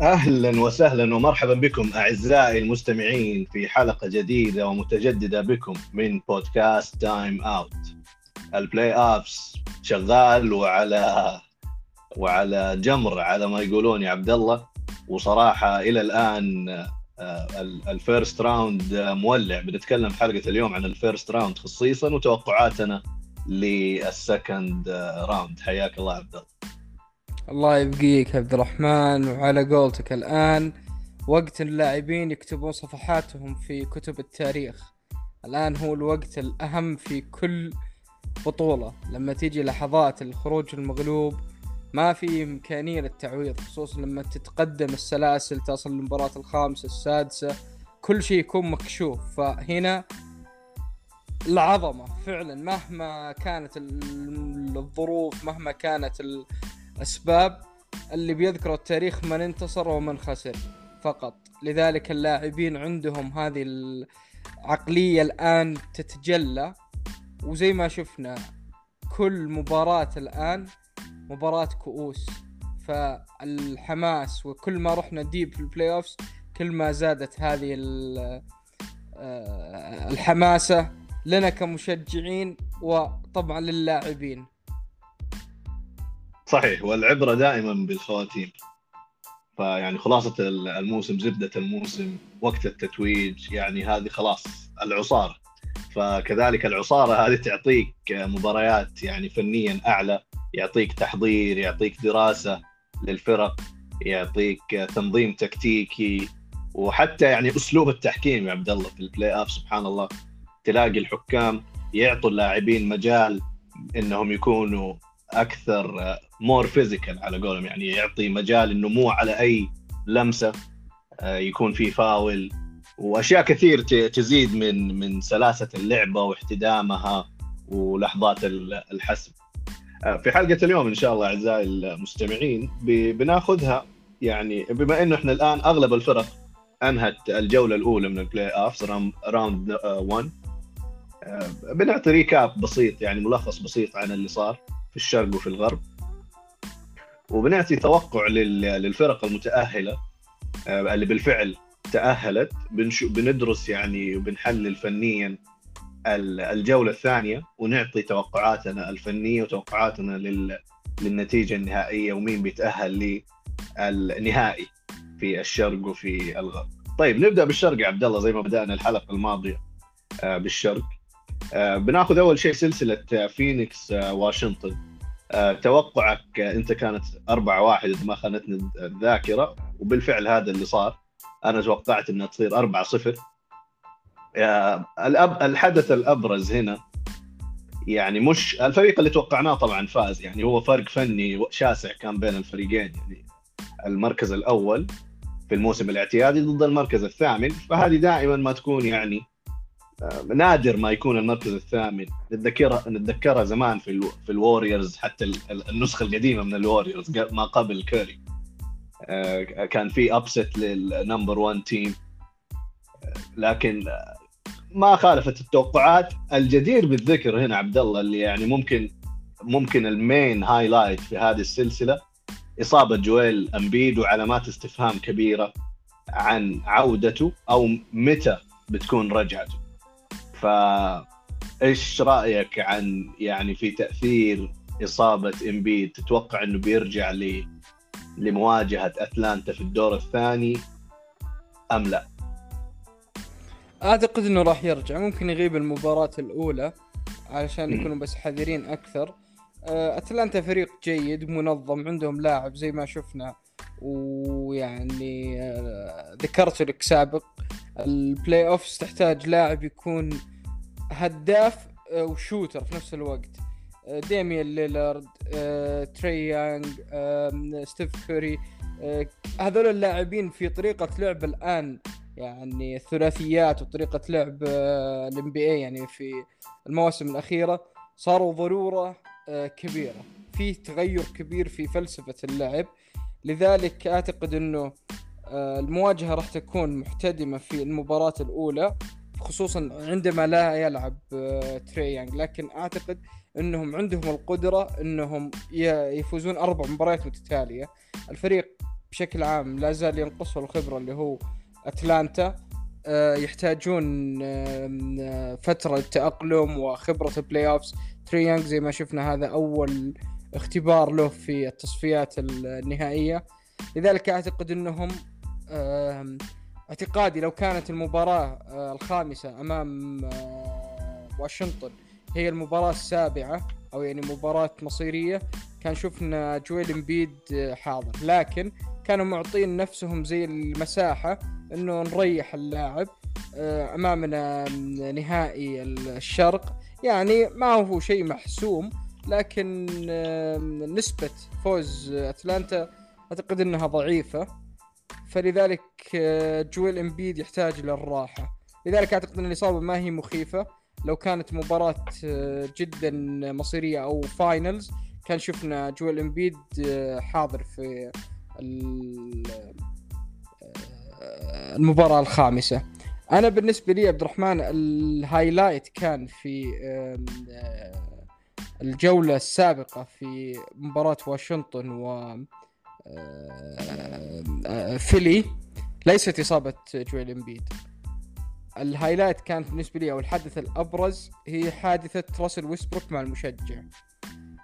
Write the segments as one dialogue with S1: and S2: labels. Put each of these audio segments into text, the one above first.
S1: أهلا وسهلا ومرحبا بكم أعزائي المستمعين في حلقة جديدة ومتجددة بكم من بودكاست تايم اوت ال playoffs شغال وعلى وعلى جمر على ما يقولون يا عبد الله. وصراحة إلى الآن آه، ال first round مولع. بنتكلم حلقة اليوم عن ال first round خصيصا وتوقعاتنا لل second راوند حياك الله عبد الله.
S2: الله يبقيك عبد الرحمن وعلى قولتك الآن وقت اللاعبين يكتبون صفحاتهم في كتب التاريخ. الآن هو الوقت الأهم في كل بطولة. لما تيجي لحظات الخروج المغلوب ما في إمكانية للتعويض خصوصا لما تتقدم السلاسل تصل للمباراة الخامسة السادسة كل شيء يكون مكشوف. فهنا العظمة فعلا مهما كانت الظروف مهما كانت الأسباب اللي بيذكروا التاريخ من انتصر ومن خسر فقط. لذلك اللاعبين عندهم هذه العقلية الآن تتجلى. وزي ما شفنا كل مباراة الآن مباراة كؤوس. فالحماس وكل ما رحنا deep في ال playoffs كل ما زادت هذه آه، الحماسة لنا كمشجعين وطبعا للاعبين.
S1: صحيح. والعبرة دائما بالخواتيم. فيعني خلاصة الموسم زبدة الموسم وقت التتويج يعني هذه خلاص العصارة. فكذلك العصارة هذه تعطيك مباريات يعني فنيا أعلى يعطيك تحضير يعطيك دراسة للفرق يعطيك تنظيم تكتيكي وحتى يعني أسلوب التحكيم يا عبد الله في ال playoff سبحان الله. تلاقي الحكام يعطوا اللاعبين مجال إنهم يكونوا أكثر more physical على قولهم. يعني يعطي مجال انه مو على أي لمسة آه، يكون في فاول. وأشياء كثير تزيد من من سلاسة اللعبة واحتدامها ولحظات الحسم. آه، في حلقة اليوم إن شاء الله أعزائي المستمعين بناخذها يعني بما إنه إحنا الآن أغلب الفرق أنهت الجولة الأولى من ال playoffs round 1 بنعطي recap بسيط يعني ملخص بسيط عن اللي صار. في الشرق وفي الغرب وبنعطي توقع للفرق المتأهلة آه، اللي بالفعل تأهلت بندرس يعني وبنحلل فنيا الجولة الثانية ونعطي توقعاتنا الفنية وتوقعاتنا للنتيجة النهائية ومين بيتأهل للنهائي في الشرق وفي الغرب. طيب نبدأ بالشرق يا عبد الله زي ما بدأنا الحلقة الماضية آه، بالشرق. آه، بناخذ أول شيء سلسلة فينيكس واشنطن. آه، توقعك أنت كانت 4 1 إذا ما خانتني الذاكرة وبالفعل هذا اللي صار. أنا توقعت إنها تصير 4 0 الأب- الحدث الأبرز هنا يعني مش الفريق اللي توقعناه طبعا فاز يعني هو فرق فني شاسع كان بين الفريقين يعني المركز الأول في الموسم الاعتيادي ضد المركز الثامن. فهذه دائما ما تكون يعني نادر ما يكون المركز الثامن. نتذكرها نتذكرها زمان في ألو... في الوريورز حتى النسخة القديمة من الوريورز ما قبل كاري آه، كان في upset لل number 1 team. لكن ما خالفت التوقعات. الجدير بالذكر هنا عبد الله اللي يعني ممكن ممكن ال main highlight في هذه السلسلة إصابة جويل امبيد وعلامات استفهام كبيرة عن عودته أو متى بتكون رجعته. ف إيش رأيك عن يعني في تأثير إصابة امبيد تتوقع إنه بيرجع ل لمواجهة أتلانتا في الدور الثاني أم لا؟
S2: أعتقد إنه راح يرجع. ممكن يغيب المباراة الأولى علشان يكونوا بس حذرين أكثر. آه، أتلانتا فريق جيد منظم عندهم لاعب زي ما شفنا ويعني آه، ذكرت لك سابق ال playoffs تحتاج لاعب يكون هداف آه، و shooter في نفس الوقت. آه، ديميان ليلارد تري يانج ستيف كوري هذول اللاعبين في طريقة لعب الآن يعني الثلاثيات وطريقة لعب ال NBA يعني في المواسم الأخيرة صاروا ضرورة كبيرة. في تغير كبير في فلسفة اللعب. لذلك أعتقد أنه المواجهة راح تكون محتدمة في المباراة الأولى خصوصا عندما لا يلعب آه، تراي يانج لكن أعتقد إنهم عندهم القدرة إنهم يفوزون أربع مباريات متتالية. الفريق بشكل عام لا زال ينقصه الخبره اللي هو أتلانتا آه، يحتاجون آه، فترة تأقلم وخبرة ال playoffs تراي يانج زي ما شفنا هذا أول اختبار له في التصفيات النهائية. لذلك أعتقد أنهم اعتقادي لو كانت المباراة آه، الخامسة أمام واشنطن هي المباراة السابعة أو يعني مباراة مصيرية كان شفنا جويل امبيد حاضر. لكن كانوا معطين نفسهم زي المساحة إنه نريح اللاعب آه، أمامنا نهائي الشرق. يعني ما هو شيء محسوم لكن نسبة فوز أتلانتا أعتقد إنها ضعيفة. فلذلك آه، جويل إمبيد يحتاج للراحة لذلك أعتقد إن الإصابة ما هي مخيفة. لو كانت مباراة آه، جدا مصيرية أو finals كان شفنا جويل إمبيد حاضر في المباراة الخامسة. أنا بالنسبة لي عبد الرحمن ال highlight كان في الجولة السابقة في مباراة واشنطن و فيلي ليست إصابة جويل إمبيد. ال highlight كانت بالنسبة لي أو الحدث الأبرز هي حادثة راسل ويسبروك مع المشجع.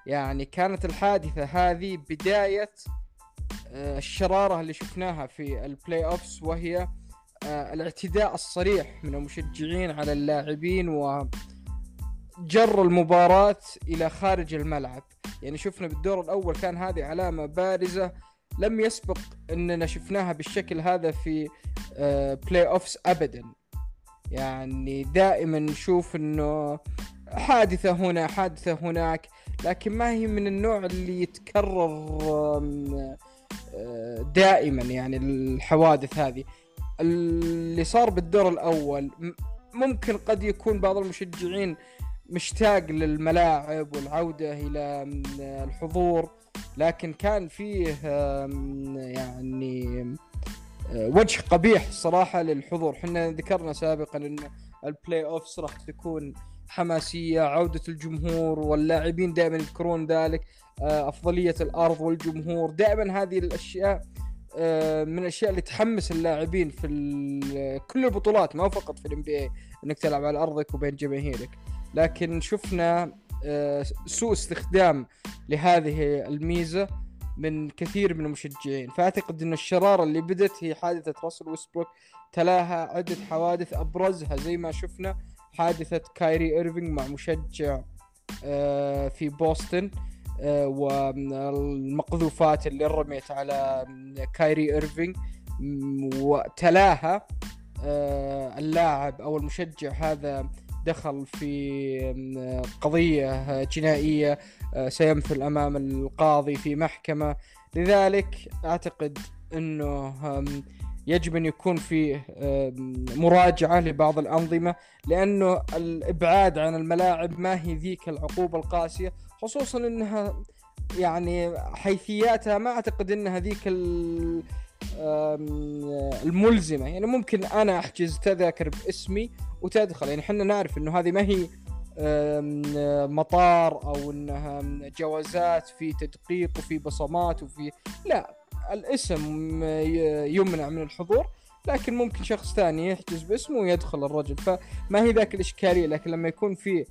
S2: يعني كانت الحادثة هذه بداية آه، الشرارة اللي شفناها في ال playoffs وهي آه، الاعتداء الصريح من المشجعين على اللاعبين و جر المباراة إلى خارج الملعب. يعني شفنا بالدور الأول كان هذه علامة بارزة لم يسبق أننا شفناها بالشكل هذا في بلاي آه، أوفس أبدا. يعني دائما نشوف أنه حادثة هنا حادثة هناك لكن ما هي من النوع اللي يتكرر دائما يعني الحوادث هذه. اللي صار بالدور الأول ممكن قد يكون بعض المشجعين مشتاق للملاعب والعودة إلى الحضور لكن كان فيه يعني وجه قبيح صراحة للحضور. حنا ذكرنا سابقا إن ال playoffs راح تكون حماسية عودة الجمهور واللاعبين دائما يذكرون ذلك آه، أفضلية الأرض والجمهور. دائما هذه الأشياء آه، من الأشياء اللي تحمس اللاعبين في كل البطولات ما فقط في ال NBA إنك تلعب على أرضك وبين جماهيرك. لكن شفنا آه، سوء استخدام لهذه الميزة من كثير من المشجعين. فأعتقد إن الشرارة اللي بدت هي حادثة راسل ويسبروك تلاها عدة حوادث أبرزها زي ما شفنا حادثة كايري ايرفينج مع مشجع في بوسطن آه، والمقذوفات اللي رميت على كايري ايرفينج وتلاها آه، اللاعب أو المشجع هذا دخل في قضية جنائية آه، سيمثل أمام القاضي في محكمة. لذلك أعتقد أنه يجب أن يكون فيه مراجعة لبعض الأنظمة لأنه الإبعاد عن الملاعب ما هي ذيك العقوبة القاسية خصوصا إنها يعني حيثياتها ما أعتقد إنها ذيك الملزمة. يعني ممكن أنا أحجز تذاكر باسمي وتدخل. يعني إحنا نعرف إنه هذه ما هي مطار أو إنها جوازات في تدقيق وفي بصمات وفي لا الاسم يمنع من الحضور. لكن ممكن شخص ثاني يحجز باسمه ويدخل الرجل. فما هي ذاك الإشكالية؟ لكن لما يكون في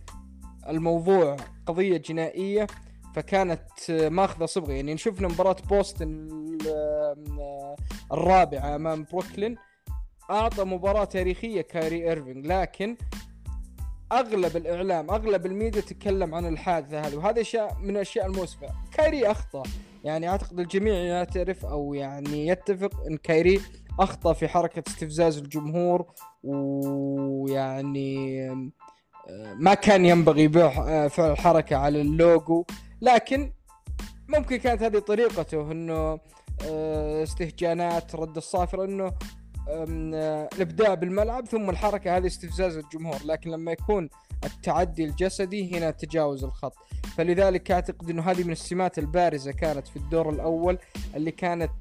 S2: الموضوع قضية جنائية فكانت ماخذة صبغه يعني شفنا مباراة بوستن الرابعة أمام بروكلين. أعطى مباراة تاريخية كايري ايرفينج لكن أغلب الإعلام أغلب الميديا تكلم عن الحادثة هذه وهذا شيء من الأشياء المؤسفه كايري أخطأ. يعني أعتقد الجميع يعترف أو يعني يتفق إن كايري أخطأ في حركة استفزاز الجمهور ويعني ما كان ينبغي آه، فعل الحركه على اللوجو. لكن ممكن كانت هذه طريقته إنه آه، استهجانات رد الصافره إنه آه، الإبداع بالملعب ثم الحركة هذه استفزاز الجمهور لكن لما يكون التعدي الجسدي هنا تجاوز الخط. فلذلك أعتقد إنه هذه من السمات البارزة كانت في الدور الأول اللي كانت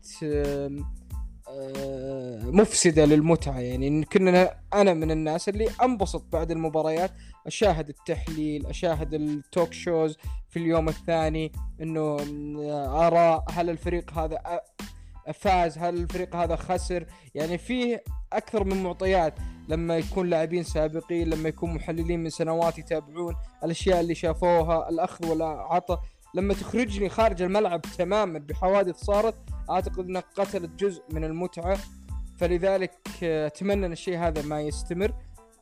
S2: مفسدة للمتعة. يعني كنا أنا من الناس اللي أنبسط بعد المباريات أشاهد التحليل أشاهد التوك شوز في اليوم الثاني إنه آراء هل الفريق هذا فاز هل الفريق هذا خسر؟ يعني فيه أكثر من معطيات. لما يكون لاعبين سابقين لما يكون محللين من سنوات يتابعون الأشياء اللي شافوها الأخذ والعطاء. لما تخرجني خارج الملعب تماما بحوادث صارت أعتقد إنها قتلت جزء من المتعة. فلذلك أتمنى إن الشيء هذا ما يستمر.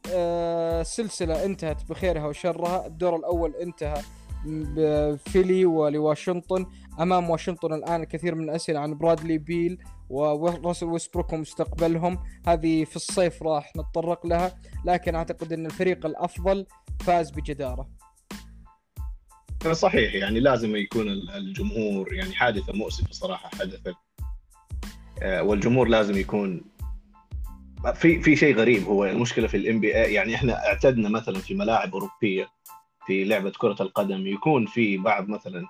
S2: السلسله انتهت بخيرها وشرها. الدور الأول انتهى بفيلي ولواشنطن. أمام واشنطن الآن الكثير من الأسئلة عن برادلي بيل وراسل ويسبروك ومستقبلهم. هذه في الصيف راح نتطرق لها لكن أعتقد أن الفريق الأفضل فاز بجدارة.
S1: صحيح يعني لازم يكون الجمهور يعني حادثة مؤسفة صراحة حدثت. آه، والجمهور لازم يكون في في شيء غريب. هو المشكلة في ال NBA يعني إحنا اعتدنا مثلا في ملاعب أوروبية في لعبة كرة القدم. يكون في بعض مثلا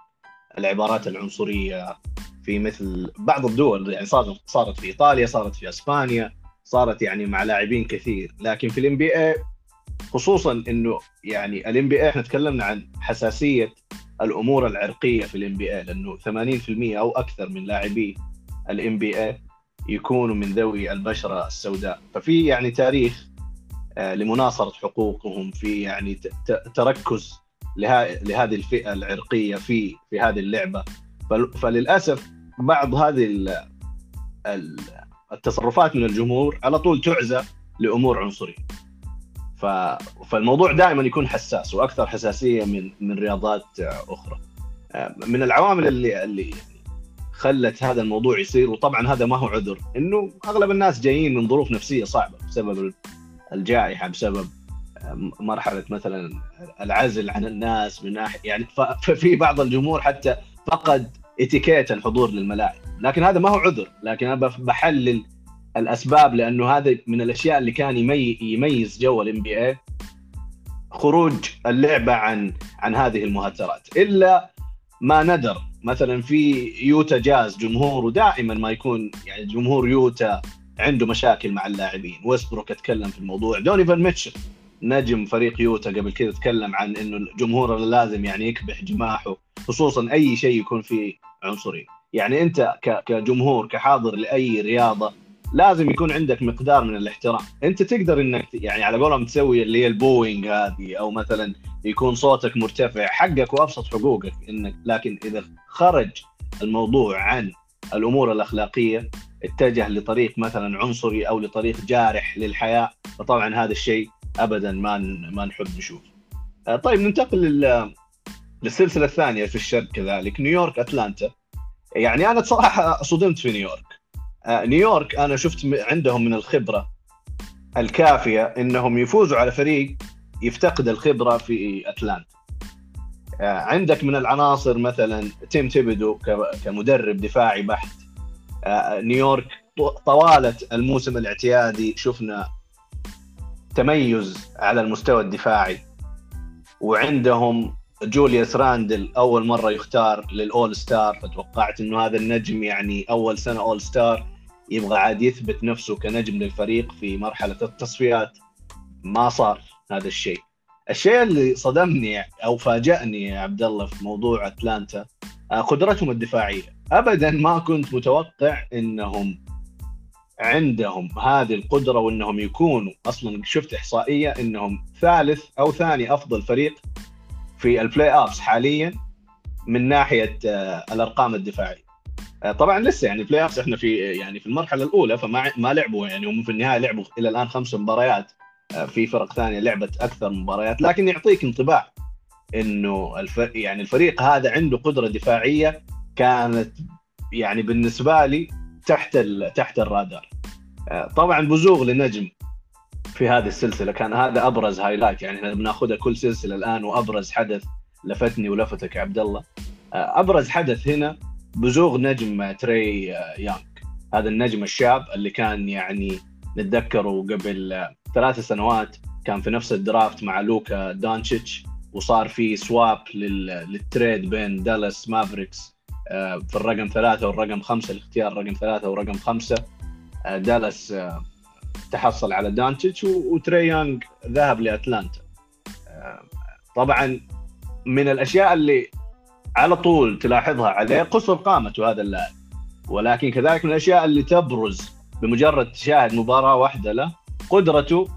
S1: العبارات العنصرية في مثل بعض الدول يعني صارت صارت في إيطاليا صارت في إسبانيا صارت يعني مع لاعبين كثير. لكن في ال NBA خصوصا إنه يعني ال NBA إحنا تكلمنا عن حساسية الأمور العرقية في ال NBA لأنه 80% أو أكثر من لاعبي ال NBA يكونوا من ذوي البشرة السوداء. ففي يعني تاريخ آه، لمناصرة حقوقهم في يعني تركز لهذه الفئة العرقية في في هذه اللعبة. فللأسف بعض هذه التصرفات من الجمهور على طول تعزى لأمور عنصرية. فالموضوع دائما يكون حساس وأكثر حساسية من من رياضات أخرى. آه، من العوامل اللي اللي خلت هذا الموضوع يصير وطبعا هذا ما هو عذر إنه أغلب الناس جايين من ظروف نفسية صعبة بسبب الجائحة بسبب مرحلة مثلا العزل عن الناس من ناحية يعني ففي بعض الجمهور حتى فقد اتيكيت الحضور للملاعب. لكن هذا ما هو عذر لكن أنا بحلل الأسباب لأنه هذا من الأشياء اللي كان يميز جو ال NBA خروج اللعبة عن عن هذه المهاترات إلا ما ندر مثلا في يوتا جاز جمهوره دائما ما يكون يعني جمهور يوتا عنده مشاكل مع اللاعبين. ويستبروك اتكلم في الموضوع. دونيفان ميتشل نجم فريق يوتا قبل كذا تكلم عن إنه الجمهور لازم يعني يكبح جماحه خصوصا أي شيء يكون فيه عنصري يعني أنت كجمهور كحاضر لأي رياضة لازم يكون عندك مقدار من الاحترام انت تقدر انك يعني على قولهم تسوي اللي هي البوينج هذه أو مثلا يكون صوتك مرتفع حقك وأبسط حقوقك إنك لكن إذا خرج الموضوع عن الأمور الأخلاقية اتجه لطريق مثلا عنصري أو لطريق جارح للحياة فطبعا هذا الشيء ابدا ما ما نحب نشوفه. آه، طيب ننتقل للسلسلة الثانية في الشرق كذلك نيويورك أتلانتا. يعني أنا بصراحه صدمت في نيويورك. آه، نيويورك أنا شفت عندهم من الخبرة الكافية إنهم يفوزوا على فريق يفتقد الخبرة في أتلانتا. آه، عندك من العناصر مثلا توم ثيبودو كمدرب دفاعي بحت. نيويورك طوالة الموسم الاعتيادي شفنا تميز على المستوى الدفاعي. وعندهم جوليوس راندل أول مرة يختار لل All-Star فتوقعت إنه هذا النجم يعني أول سنة All-Star. يبغى عاد يثبت نفسه كنجم للفريق في مرحلة التصفيات. ما صار هذا الشيء. الشيء اللي صدمني أو فاجأني يا عبد الله في موضوع أتلانتا آه، قدرتهم الدفاعية. ابدا ما كنت متوقع إنهم عندهم هذه القدرة وإنهم يكونوا أصلا شفت إحصائية إنهم ثالث أو ثاني أفضل فريق في ال playoffs حاليا من ناحية آه، الأرقام الدفاعية. آه، طبعا لسه يعني playoffs إحنا في يعني في المرحلة الأولى فما ما لعبوا يعني هم في النهاية لعبوا إلى الآن خمس مباريات آه، في فرق ثانية لعبت أكثر مباريات لكن يعطيك انطباع إنه الف... يعني الفريق هذا عنده قدرة دفاعية كانت يعني بالنسبة لي تحت. تحت الرادار آه، طبعا بزوغ لنجم في هذه السلسلة كان هذا أبرز highlight يعني إحنا بناخذها كل سلسلة الآن وأبرز حدث لفتني ولفتك عبد الله أبرز حدث هنا بزوغ نجم تري آه، يونغ هذا النجم الشاب اللي كان يعني نتذكره قبل ثلاث سنوات كان في نفس ال draft مع لوكا دونتشيتش وصار في swap لل trade بين دالاس مافريكس في الرقم ثلاثة والرقم خمسة الاختيار رقم ثلاثة ورقم خمسة. دالاس آه، تحصل على دونتشيتش وتري يونغ ذهب لأتلانتا. آه، طبعا من الأشياء اللي على طول تلاحظها عليه قصر قامته هذا اللاعب ولكن كذلك من الأشياء اللي تبرز بمجرد تشاهد مباراة واحدة له قدرته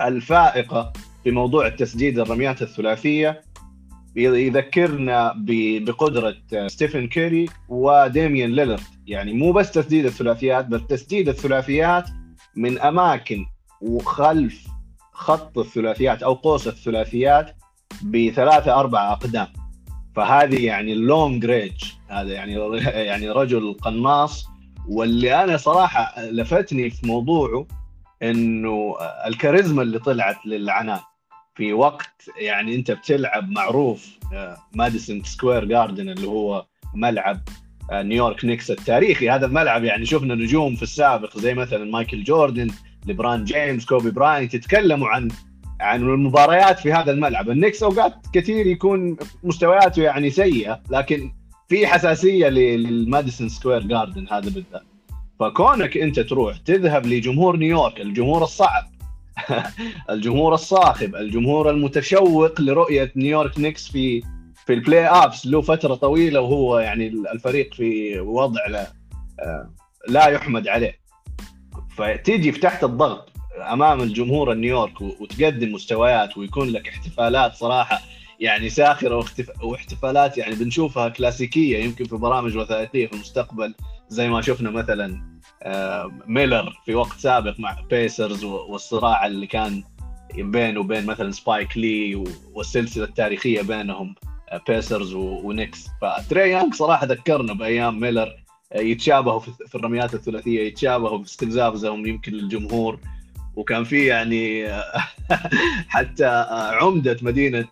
S1: الفائقة في موضوع التسديد الرميات الثلاثية. يذكرنا بقدرة ستيفن كيري وديميان ليلارد يعني مو بس تسديد الثلاثيات بل تسديد الثلاثيات من أماكن وخلف خط الثلاثيات أو قوس الثلاثيات بثلاثة أربعة أقدام. فهذه يعني ال long range هذا يعني يعني رجل قناص. واللي أنا صراحة لفتني في موضوعه إنه الكاريزما اللي طلعت للعنان في وقت يعني أنت بتلعب معروف ماديسون سكوير جاردن اللي هو ملعب آه، نيويورك نيكس التاريخي. هذا الملعب يعني شفنا نجوم في السابق زي مثلا مايكل جوردن ليبران جيمس كوبي براينت يتكلموا عن عن المباريات في هذا الملعب. النيكس أوقات كثير يكون مستوياته يعني سيئة لكن في حساسية للماديسون سكوير جاردن هذا بالذات. فكونك أنت تروح تذهب لجمهور نيويورك الجمهور الصعب الجمهور الصاخب الجمهور المتشوق لرؤية نيويورك نيكس في في ال playoffs له فترة طويلة وهو يعني الفريق في وضع لا, لا يحمد عليه. فتيجي في تحت الضغط. أمام الجمهور النيويورك وتقدم مستويات ويكون لك احتفالات صراحة يعني ساخرة واحتفالات يعني بنشوفها كلاسيكية يمكن في برامج وثائقية في المستقبل زي ما شفنا مثلا آه، ميلر في وقت سابق مع بيسرز والصراع اللي كان بينه وبين مثلا سبايك لي والسلسلة التاريخية بينهم بيسرز ونيكس فتري يونغ صراحة ذكرنا بأيام ميلر آه، يتشابهوا في الرميات الثلاثية يتشابهوا في استنزافهم يمكن للجمهور وكان في يعني حتى عمدة مدينة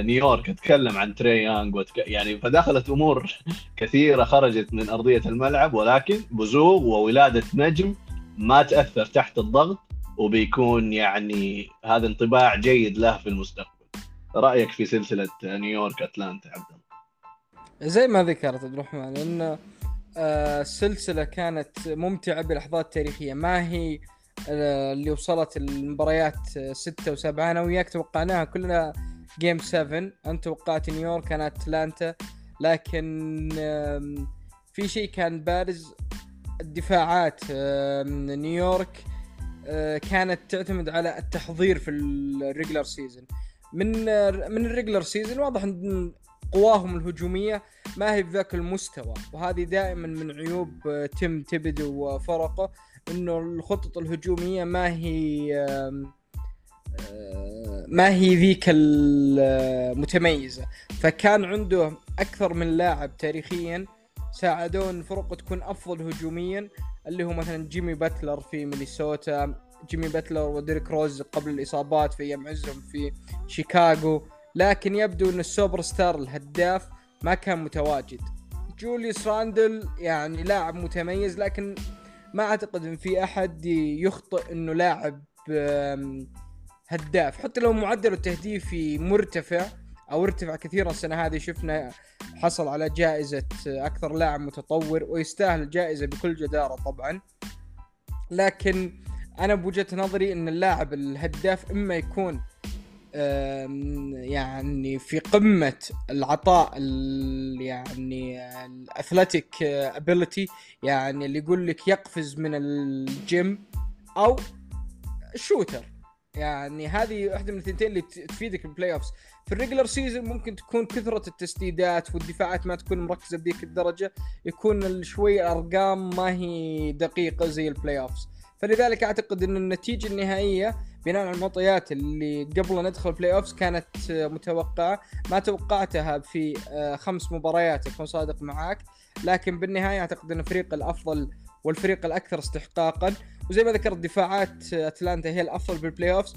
S1: نيويورك تكلم عن تري يانج وتك... يعني فدخلت أمور كثيرة خرجت من أرضية الملعب ولكن بزوغ وولادة نجم ما تأثر تحت الضغط وبيكون يعني هذا انطباع جيد له في المستقبل. رأيك في سلسلة نيويورك أتلانتا عبد الله؟
S2: زي ما ذكرت عبد الرحمن إن السلسلة كانت ممتعة بلحظات تاريخية ما هي اللي وصلت المباريات ستة وسبعة. أنا وياك توقعناها كلنا game 7 أنت توقعت نيويورك كان أتلانتا. لكن في شيء كان بارز الدفاعات نيويورك أه، كانت تعتمد على التحضير في ال regular season من من ال regular season واضح إن قواهم الهجومية ما هي بذاك المستوى وهذه دائما من عيوب أه، توم ثيبودو وفرقه. إنه الخطط الهجومية ما هي آه، ما هي ذيك المتميزه فكان عنده أكثر من لاعب تاريخيا ساعدون الفرق تكون أفضل هجوميا اللي هو مثلا جيمي باتلر في مينيسوتا جيمي باتلر وديريك روز قبل الإصابات في أيام عزهم في شيكاغو. لكن يبدو إن السوبر ستار الهداف ما كان متواجد. جوليوس راندل يعني لاعب متميز لكن ما أعتقد إن في أحد يخطئ إنه لاعب هداف. حتى لو معدل التهديفي مرتفع أو ارتفع كثيرا السنة هذه شفنا حصل على جائزة أكثر لاعب متطور ويستاهل الجائزة بكل جدارة طبعا. لكن أنا بوجهة نظري إن اللاعب الهداف إما يكون يعني في قمة العطاء يعني ال athletic ability يعني اللي يقول لك يقفز من الجيم أو shooter يعني هذه واحدة من الثنتين اللي تفيدك بال playoffs في ال regular season ممكن تكون كثرة التسديدات والدفاعات ما تكون مركزة بذيك الدرجة يكون شوي الارقام ما هي دقيقة زي ال playoffs فلذلك أعتقد إن النتيجة النهائية بناء على المعطيات اللي قبل ندخل playoffs كانت متوقعة. ما توقعتها في آه، خمس مباريات أكون صادق معاك. لكن بالنهاية أعتقد إن الفريق الأفضل والفريق الأكثر استحقاقا. وزي ما ذكرت دفاعات أتلانتا هي الأفضل بال playoffs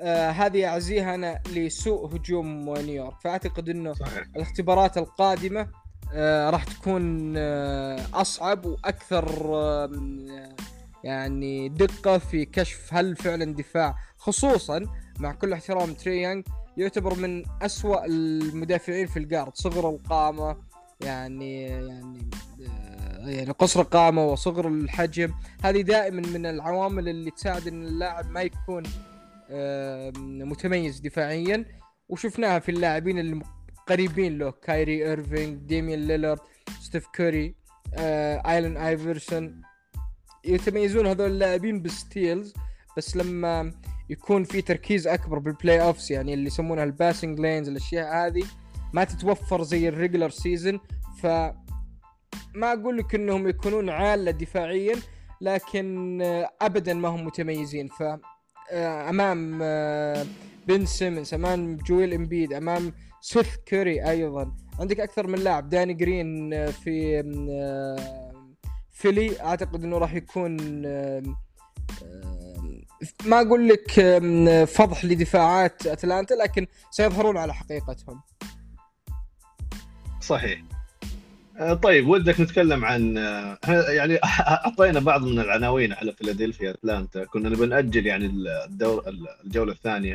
S2: آه هذه أعزيها أنا لسوء هجوم نيويورك. فأعتقد إنه صحيح. الاختبارات القادمة آه راح تكون آه أصعب وأكثر آه يعني دقة في كشف هل فعلا دفاع خصوصا مع كل احترام تري يونغ يعتبر من أسوأ المدافعين في ال guard صغر القامة يعني يعني آه، يعني قصر القامة وصغر الحجم. هذه دائما من العوامل اللي تساعد إن اللاعب ما يكون متميز دفاعيا. وشفناها في اللاعبين اللي قريبين له كايري ايرفينج ديميان ليلارد ستيف كيري آه ألن آيفرسون. يتميزون هذول اللاعبين بال steals بس لما يكون في تركيز أكبر بال playoffs يعني اللي يسمونها ال passing lanes الأشياء هذه ما تتوفر زي ال regular season ف ما أقول لك إنهم يكونون عالة دفاعيا لكن ابدا ما هم متميزين. ف آه، أمام آه، بن سيمنز أمام جويل إمبيد أمام سيث كوري أيضا. عندك أكثر من لاعب داني جرين آه، في فيلي أعتقد إنه راح يكون ما أقول لك فضح لدفاعات أتلانتا لكن سيظهرون على حقيقتهم.
S1: صحيح. آه، طيب ودك نتكلم عن آه، يعني أعطينا بعض من العناوين على فيلادلفيا أتلانتا. كنا نبي نأجل يعني الدور الجولة الثانية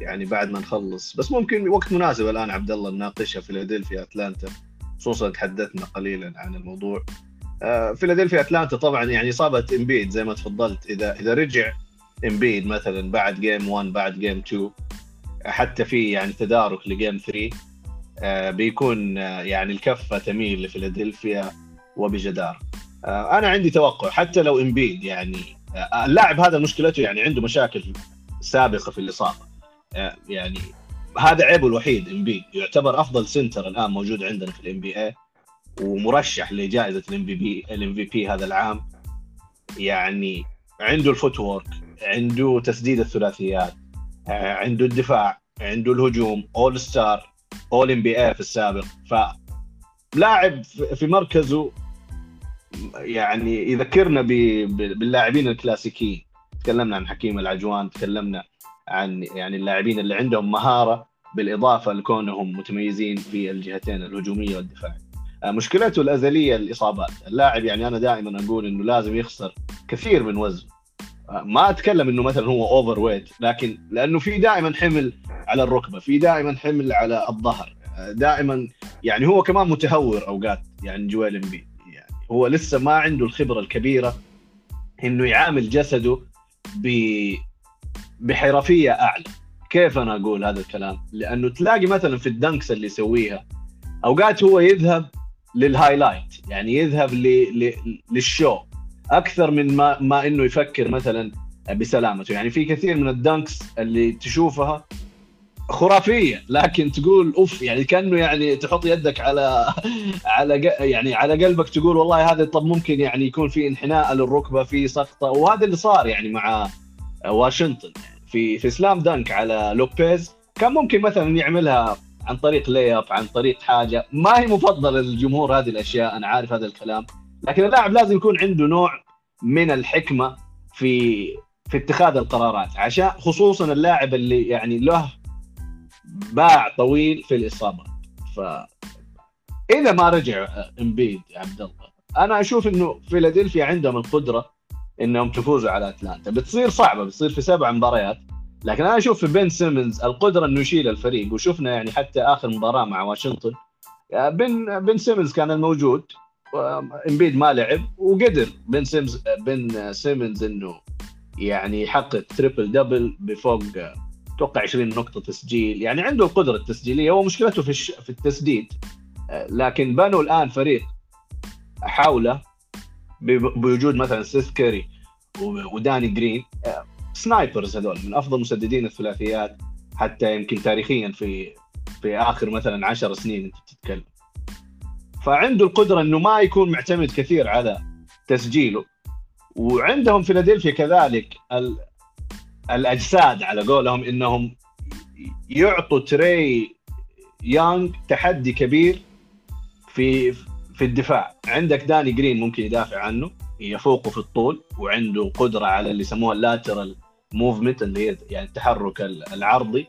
S1: يعني بعد ما نخلص. بس ممكن وقت مناسب الآن عبد الله نناقشها. فيلادلفيا أتلانتا خصوصا تحدثنا قليلا عن الموضوع. فيلادلفيا أتلانتا طبعا يعني إصابة إمبيد زي ما تفضلت. اذا إذا رجع إمبيد مثلا بعد game 1 بعد game 2 حتى في يعني تدارك ل game 3 آه، بيكون آه، يعني الكفة تميل لفيلادلفيا وبجدارة آه، أنا عندي توقع حتى لو إمبيد يعني اللاعب هذا مشكلته يعني عنده مشاكل سابقة في الإصابة. يعني هذا عيبه الوحيد إمبيد. يعتبر أفضل center الآن موجود عندنا في ال NBA ومرشح لجائزة ال MVP ال MVP هذا العام. يعني عنده ال footwork عنده تسديد الثلاثيات عنده الدفاع عنده الهجوم اول ستار اول ام بي اي في السابق. فلاعب في مركزه يعني يذكرنا باللاعبين الكلاسيكيين. تكلمنا عن حكيم أولاجوان تكلمنا عن يعني اللاعبين اللي عندهم مهارة بالإضافة لكونهم متميزين في الجهتين الهجومية والدفاعية. مشكلته الأزلية الإصابات. اللاعب يعني أنا دائما أقول إنه لازم يخسر كثير من وزنه. ما أتكلم إنه مثلا هو overweight لكن لأنه في دائما حمل على الركبة في دائما حمل على الظهر. دائما يعني هو كمان متهور أوقات يعني جويل إمبيد يعني هو لسه ما عنده الخبرة الكبيرة إنه يعامل جسده ب بحرفية أعلى. كيف أنا أقول هذا الكلام؟ لأنه تلاقي مثلا في ال dunks اللي يسويها أوقات هو يذهب لل highlight يعني يذهب. لل show. أكثر من ما ما إنه يفكر مثلا بسلامته. يعني في كثير من ال dunks اللي تشوفها خرافية لكن تقول أوف يعني كأنه يعني تحط يدك على على يعني على قلبك تقول والله هذا طب ممكن يعني يكون في انحناء للركبة في سقطة. وهذا اللي صار يعني مع واشنطن. في في slam dunk على لوبيز كان ممكن مثلا يعملها عن طريق layup عن طريق حاجة. ما هي مفضلة للجمهور هذه الأشياء أنا عارف هذا الكلام. لكن اللاعب لازم يكون عنده نوع من الحكمة في في اتخاذ القرارات. عشان خصوصا اللاعب اللي يعني له باع طويل في الاصابات ف اذا ما رجع إمبيد يا عبد الله. أنا أشوف إنه فيلادلفيا عندهم القدرة إنهم يفوزوا على أتلانتا. بتصير صعبة بتصير في سبع مباريات. لكن أنا أشوف في بن سيمنز القدرة إنه يشيل الفريق وشفنا يعني حتى آخر مباراة مع واشنطن. بن بن سيمنز كان الموجود إمبيد ما لعب وقدر بن سيمنز بن سيمنز إنه يعني يحقق triple double بفوق أتوقع 20 نقطة تسجيل. يعني عنده القدرة التسجيلية هو مشكلته في. في التسديد. لكن بنوا الآن فريق حوله بوجود مثلا سيث كيري وداني جرين. snipers هذول من أفضل مسددين الثلاثيات حتى يمكن تاريخيا في في آخر مثلا 10 سنين أنت بتتكلم. فعنده القدرة إنه ما يكون معتمد كثير على تسجيله. وعندهم فيلادلفيا كذلك ال... الأجساد على قولهم إنهم يعطوا تري يانج تحدي كبير في في الدفاع. عندك داني جرين ممكن يدافع عنه يفوقه في الطول وعنده قدرة على اللي يسموها ال lateral movement اللي هي يعني التحرك العرضي.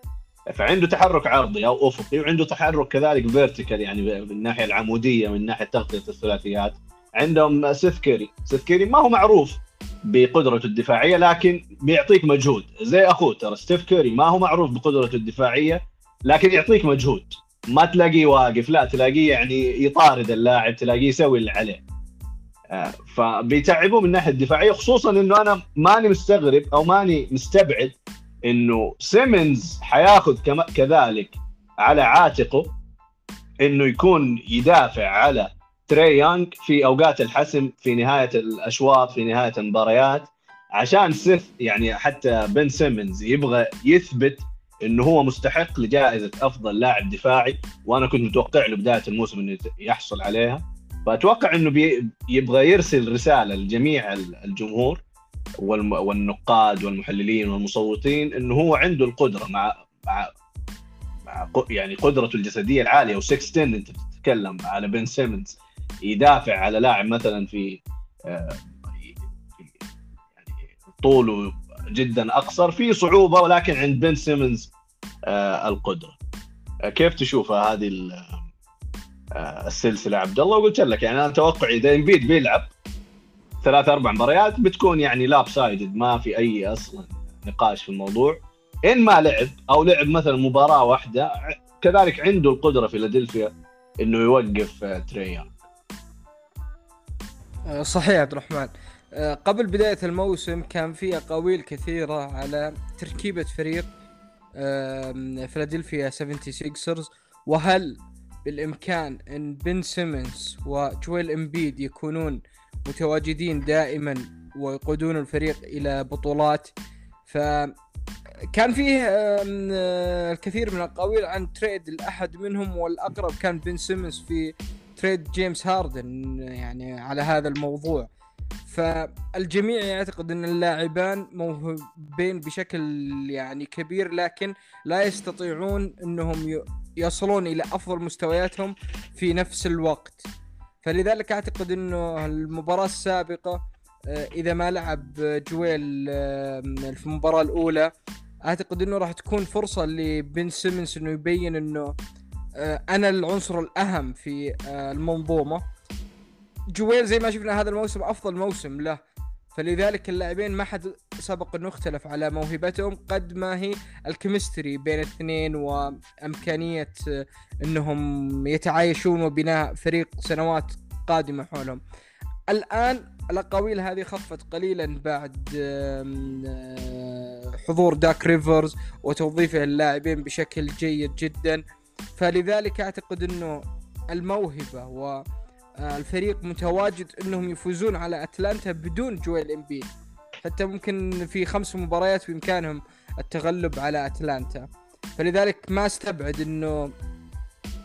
S1: فعنده تحرك عرضي أو أفقي وعنده تحرك كذلك vertical يعني من الناحيه العمودية من ناحية تغطية الثلاثيات. عندهم سيث كيري سيث كيري ما هو معروف بقدرته الدفاعية لكن بيعطيك مجهود. زي أخوه ترى ستيف كيري ما هو معروف بقدرته الدفاعية لكن يعطيك مجهود. ما تلاقيه واقف لا تلاقيه يعني يطارد اللاعب تلاقيه يسوي اللي عليه. فبيتعبوه من الناحية الدفاعية خصوصا إنه أنا ماني مستغرب أو ماني مستبعد إنه سيمنز حياخذ كذلك على عاتقه إنه يكون يدافع على تري يانج في أوقات الحسم في نهاية الأشواط في نهاية المباريات عشان سيث يعني حتى بن سيمنز يبغى يثبت إنه هو مستحق لجائزة أفضل لاعب دفاعي وأنا كنت متوقع له بداية الموسم إنه يحصل عليها. فأتوقع إنه بي يبغى يرسل رسالة لجميع الجمهور والنقاد والمحللين والمصوتين إنه هو عنده القدرة مع مع مع يعني قدرته الجسدية العالية و6 10 أنت بتتكلم على بن سيمنز يدافع على لاعب مثلا في آه، يعني طوله جدا أقصر في صعوبة ولكن عند بن سيمنز آه، القدرة. آه، كيف تشوفها هذه السلسلة عبد الله وقلت لك يعني أنا توقعي إذا امبيد بيلعب ثلاث أربع مباريات بتكون يعني lopsided ما في أي أصلا نقاش في الموضوع. إن ما لعب أو لعب مثلا مباراة واحدة كذلك عنده القدرة فيلادلفيا إنه يوقف تري يانج
S2: آه، صحيح عبد الرحمن. آه، قبل بداية الموسم كان في أقاويل كثيرة على تركيبة فريق فيلادلفيا 76 وهل بالإمكان أن بن سيمنز وجويل إمبيد يكونون متواجدين دائما ويقودون الفريق إلى بطولات. ف كان فيه الكثير من الاقاويل عن trade لأحد منهم والأقرب كان بن سيمنز في trade جيمس هاردن يعني على هذا الموضوع. فالجميع يعتقد أن اللاعبان موهوبين بشكل يعني كبير لكن لا يستطيعون أنهم يصلون إلى أفضل مستوياتهم في نفس الوقت. فلذلك أعتقد إنه المباراة السابقة آه، إذا ما لعب جويل في المباراة الأولى أعتقد إنه راح تكون فرصة لبن سيمنز إنه يبين إنه آه، أنا العنصر الأهم في آه، المنظومة. جويل زي ما شفنا هذا الموسم أفضل موسم له. فلذلك اللاعبين ما حد سبق إنه اختلف على موهبتهم قد ما هي الكيمستري بين الاثنين وأمكانية آه، إنهم يتعايشون وبناء فريق سنوات قادمة حولهم. الآن الأقاويل هذه خفت قليلا بعد حضور داك ريفرز وتوظيفه اللاعبين بشكل جيد جدا فلذلك أعتقد إنه الموهبة والفريق متواجد إنهم يفوزون على أتلانتا بدون جويل إمبيد. حتى ممكن في خمس مباريات بإمكانهم التغلب على أتلانتا. فلذلك ما أستبعد إنه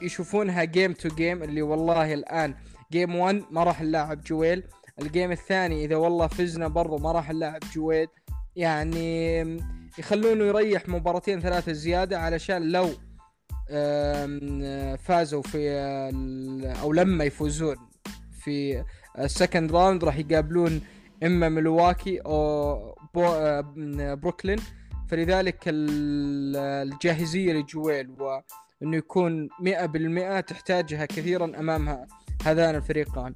S2: يشوفونها game to game اللي والله الآن game 1 ما راح نلاعب جويل. ال game الثاني إذا والله فزنا برضو ما راح نلاعب جويل. يعني يخلونه يريح مباراتين ثلاثة زيادة علشان لو فازوا في أو لما يفوزون في ال second round راح يقابلون إما ملواكي أو بروكلين. فلذلك الجاهزية لجويل وإنه يكون 100% تحتاجها كثيرا أمام هذان الفريقان.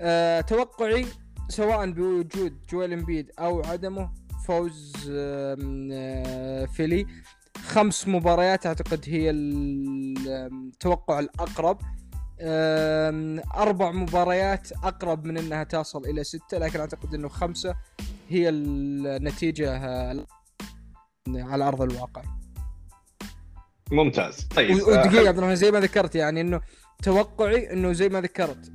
S2: أه توقعي سواء بوجود جويل إمبيد أو عدمه فوز آه، فيلي. خمس مباريات أعتقد هي التوقع الأقرب. أربع مباريات أقرب من إنها تصل إلى ستة لكن أعتقد إنه خمسة هي النتيجة آه، على أرض الواقع.
S1: ممتاز.
S2: طيب ودقيقة عبد الرحمن زي ما ذكرت يعني إنه توقعي إنه زي ما ذكرت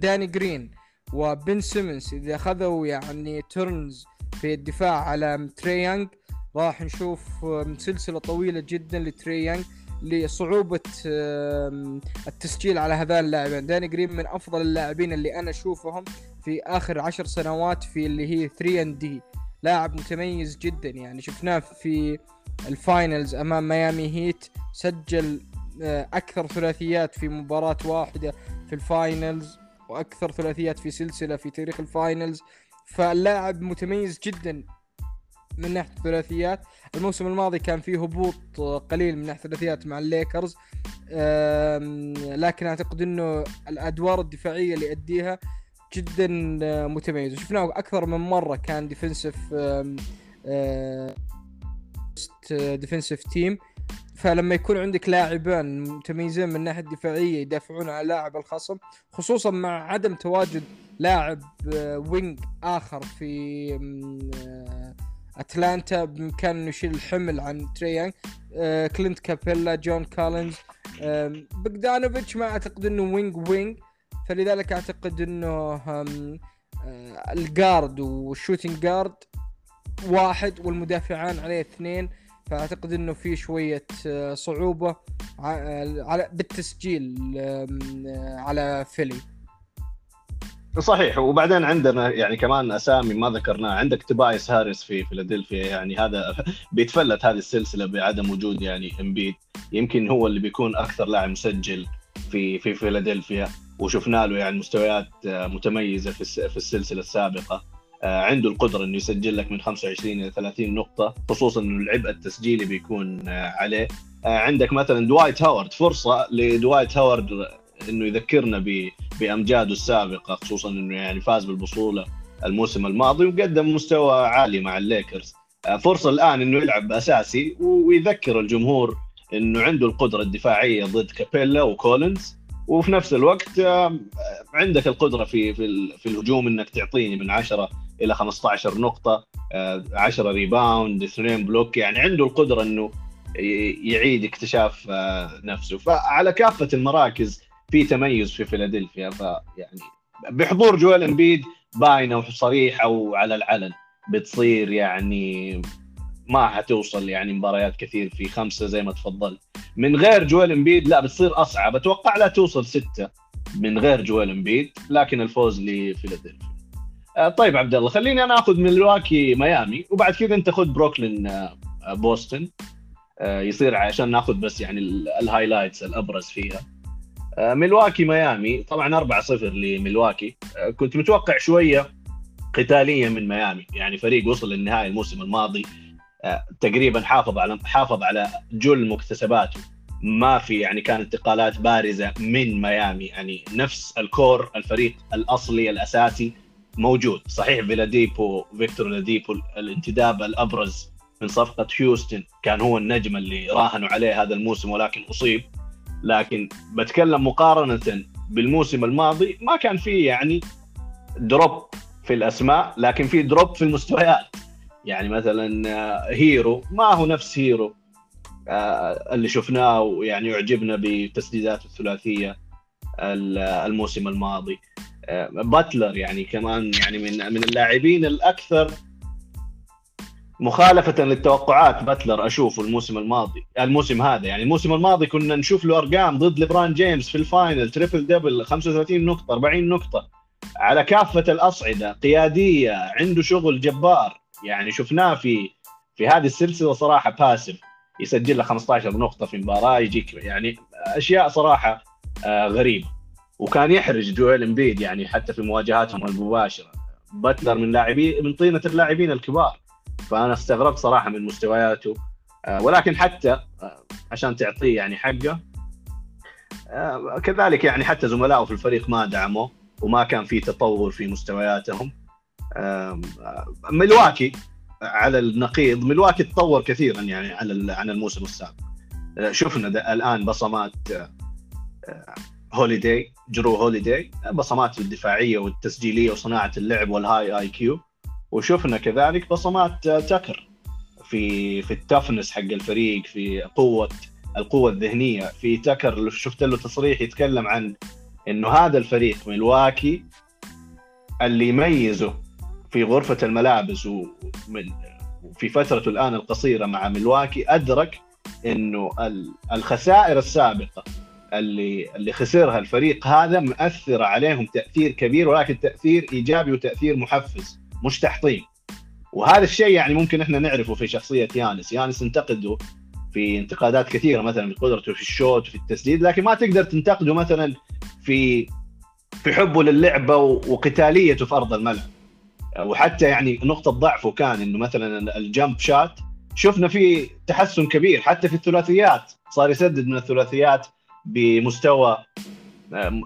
S2: داني جرين وبن سيمنز إذا أخذوا يعني turns في الدفاع على تري يانج راح نشوف سلسلة طويلة جدا لتري يانج لصعوبة التسجيل على هذان اللاعبين. داني جرين من أفضل اللاعبين اللي أنا أشوفهم في آخر عشر سنوات في اللي هي 3 and D لاعب متميز جدا يعني. شفناه في ال finals أمام ميامي هيت سجل آه، أكثر ثلاثيات في مباراة واحدة في ال finals وأكثر ثلاثيات في سلسلة في تاريخ ال finals. فاللاعب متميز جدا. من ناحية الثلاثيات. الموسم الماضي كان فيه هبوط قليل من ناحية الثلاثيات مع الليكرز. لكن أعتقد إنه الأدوار الدفاعية اللي يؤديها جدا متميز شفناه أكثر من مرة كان defensive defensive team فلما يكون عندك لاعبان متميزين من الناحيه الدفاعيه يدافعون على لاعب الخصم خصوصا مع عدم تواجد لاعب wing آه، آخر في أتلانتا بامكانه انه يشيل الحمل عن تري يانج آه كلينت كابيلا جون كولينز آه بogdanovic ما أعتقد إنه wing wing فلذلك أعتقد إنه آه ال guard وال shooting guard واحد والمدافعان عليه اثنين فأعتقد إنه في شوية آه، صعوبة على بالتسجيل آه، على فيلي.
S1: صحيح وبعدين عندنا يعني كمان أسامي ما ذكرناها. عندك توبايس هاريس في فيلادلفيا يعني هذا بيتفلت هذه السلسلة بعدم وجود يعني امبيد يمكن هو اللي بيكون أكثر لاعب مسجل في في فيلادلفيا وشفنا له يعني مستويات آه، متميزة في السلسلة السابقة. آه، عنده القدرة إنه يسجل لك من 25 إلى 30 نقطة خصوصا إنه العبء التسجيلي بيكون آه، عليه. عندك مثلا دوايت هاورد فرصة لدوايت هاورد إنه يذكرنا بأمجاده السابقة خصوصا إنه يعني فاز بالبطولة الموسم الماضي وقدم مستوى عالي مع الليكرز. فرصة الآن إنه يلعب أساسي ويذكر الجمهور إنه عنده القدرة الدفاعية ضد كابيلا وكولينز. وفي نفس الوقت عندك القدرة في في, في الهجوم إنك تعطيني من 10 إلى 15 نقطة 10 rebound اثنين block يعني عنده القدرة إنه يعيد اكتشاف نفسه. فعلى كافة المراكز في تميز في فيلادلفيا. فيعني بحضور جويل إمبيد باينة وصريحة وعلى العلن. بتصير يعني ما حتوصل يعني مباريات كثير في خمسة زي ما تفضلت من غير جويل إمبيد لا بتصير أصعب. أتوقع لا توصل ستة من غير جويل إمبيد لكن الفوز لفيلادلفيا. آه طيب عبد الله خليني أنا آخذ ميلواكي ميامي وبعد كذا أنت خذ بروكلين آه بوسطن. آه يصير عشان ناخذ بس يعني ال highlights الأبرز فيها. آه ميلواكي ميامي. طبعا 4-0 لميلواكي. آه كنت متوقع شوية قتالية من ميامي. يعني فريق وصل للنهائي الموسم الماضي. تقريبا حافظ على حافظ على جل مكتسباته. ما في يعني كانت انتقالات بارزة من ميامي. يعني نفس ال core الفريق الأصلي الأساسي موجود. صحيح أولاديبو فيكتور أولاديبو الانتداب الأبرز من صفقة هيوستن كان هو النجم اللي راهنوا عليه هذا الموسم ولكن أصيب. لكن بتكلم مقارنة بالموسم الماضي ما كان في يعني drop في الأسماء لكن في drop في المستويات. يعني مثلا آه، هيرو ما هو نفس هيرو آه، اللي شفناه ويعني يعجبنا بتسديداته الثلاثية الموسم الماضي. آه، باتلر يعني كمان يعني من من اللاعبين الأكثر مخالفة للتوقعات باتلر أشوفه الموسم الماضي الموسم هذا يعني الموسم الماضي كنا نشوف له أرقام ضد ليبران جيمس في ال final triple double 35 نقطة 40 نقطة. على كافة الأصعدة قيادية عنده شغل جبار. يعني شفناه في في هذه السلسلة صراحة باسف يسجل له 15 نقطة في مباراة يجيك يعني أشياء صراحة آه، غريبة. وكان يحرج جويل إمبيد يعني حتى في مواجهاتهم المباشرة. باتلر من لاعبين من طينة اللاعبين الكبار. فأنا استغربت صراحة من مستوياته. آه، ولكن حتى آه، عشان تعطيه يعني حقه كذلك يعني حتى زملائه في الفريق ما دعموه وما كان في تطور في مستوياتهم. ملواكي على النقيض ملواكي تطور كثيرا يعني على عن الموسم السابق. شفنا الآن بصمات هوليداي أه، درو هوليداي بصمات الدفاعية والتسجيلية وصناعة اللعب وال high IQ. وشفنا كذلك بصمات تكر في في ال defense حق الفريق في قوة القوة الذهنية في تكر شفت له تصريح يتكلم عن إنه هذا الفريق ملواكي اللي يميزه في غرفة الملابس ومن في فترته الآن القصيرة مع ملواكي أدرك إنه الخسائر السابقة اللي اللي خسرها الفريق هذا مأثرة عليهم تأثير كبير ولكن تأثير إيجابي وتأثير محفز. مش تحطيم. وهذا الشيء يعني ممكن إحنا نعرفه في شخصية يانس. يانس انتقده في انتقادات كثيرة مثلا في قدرته في ال shoot في التسديد لكن ما تقدر تنتقده مثلا في في حبه للعبة وقتاليته في أرض الملعب. وحتى يعني نقطة ضعفه كان إنه مثلا ال jump shot شفنا فيه تحسن كبير. حتى في الثلاثيات صار يسدد من الثلاثيات بمستوى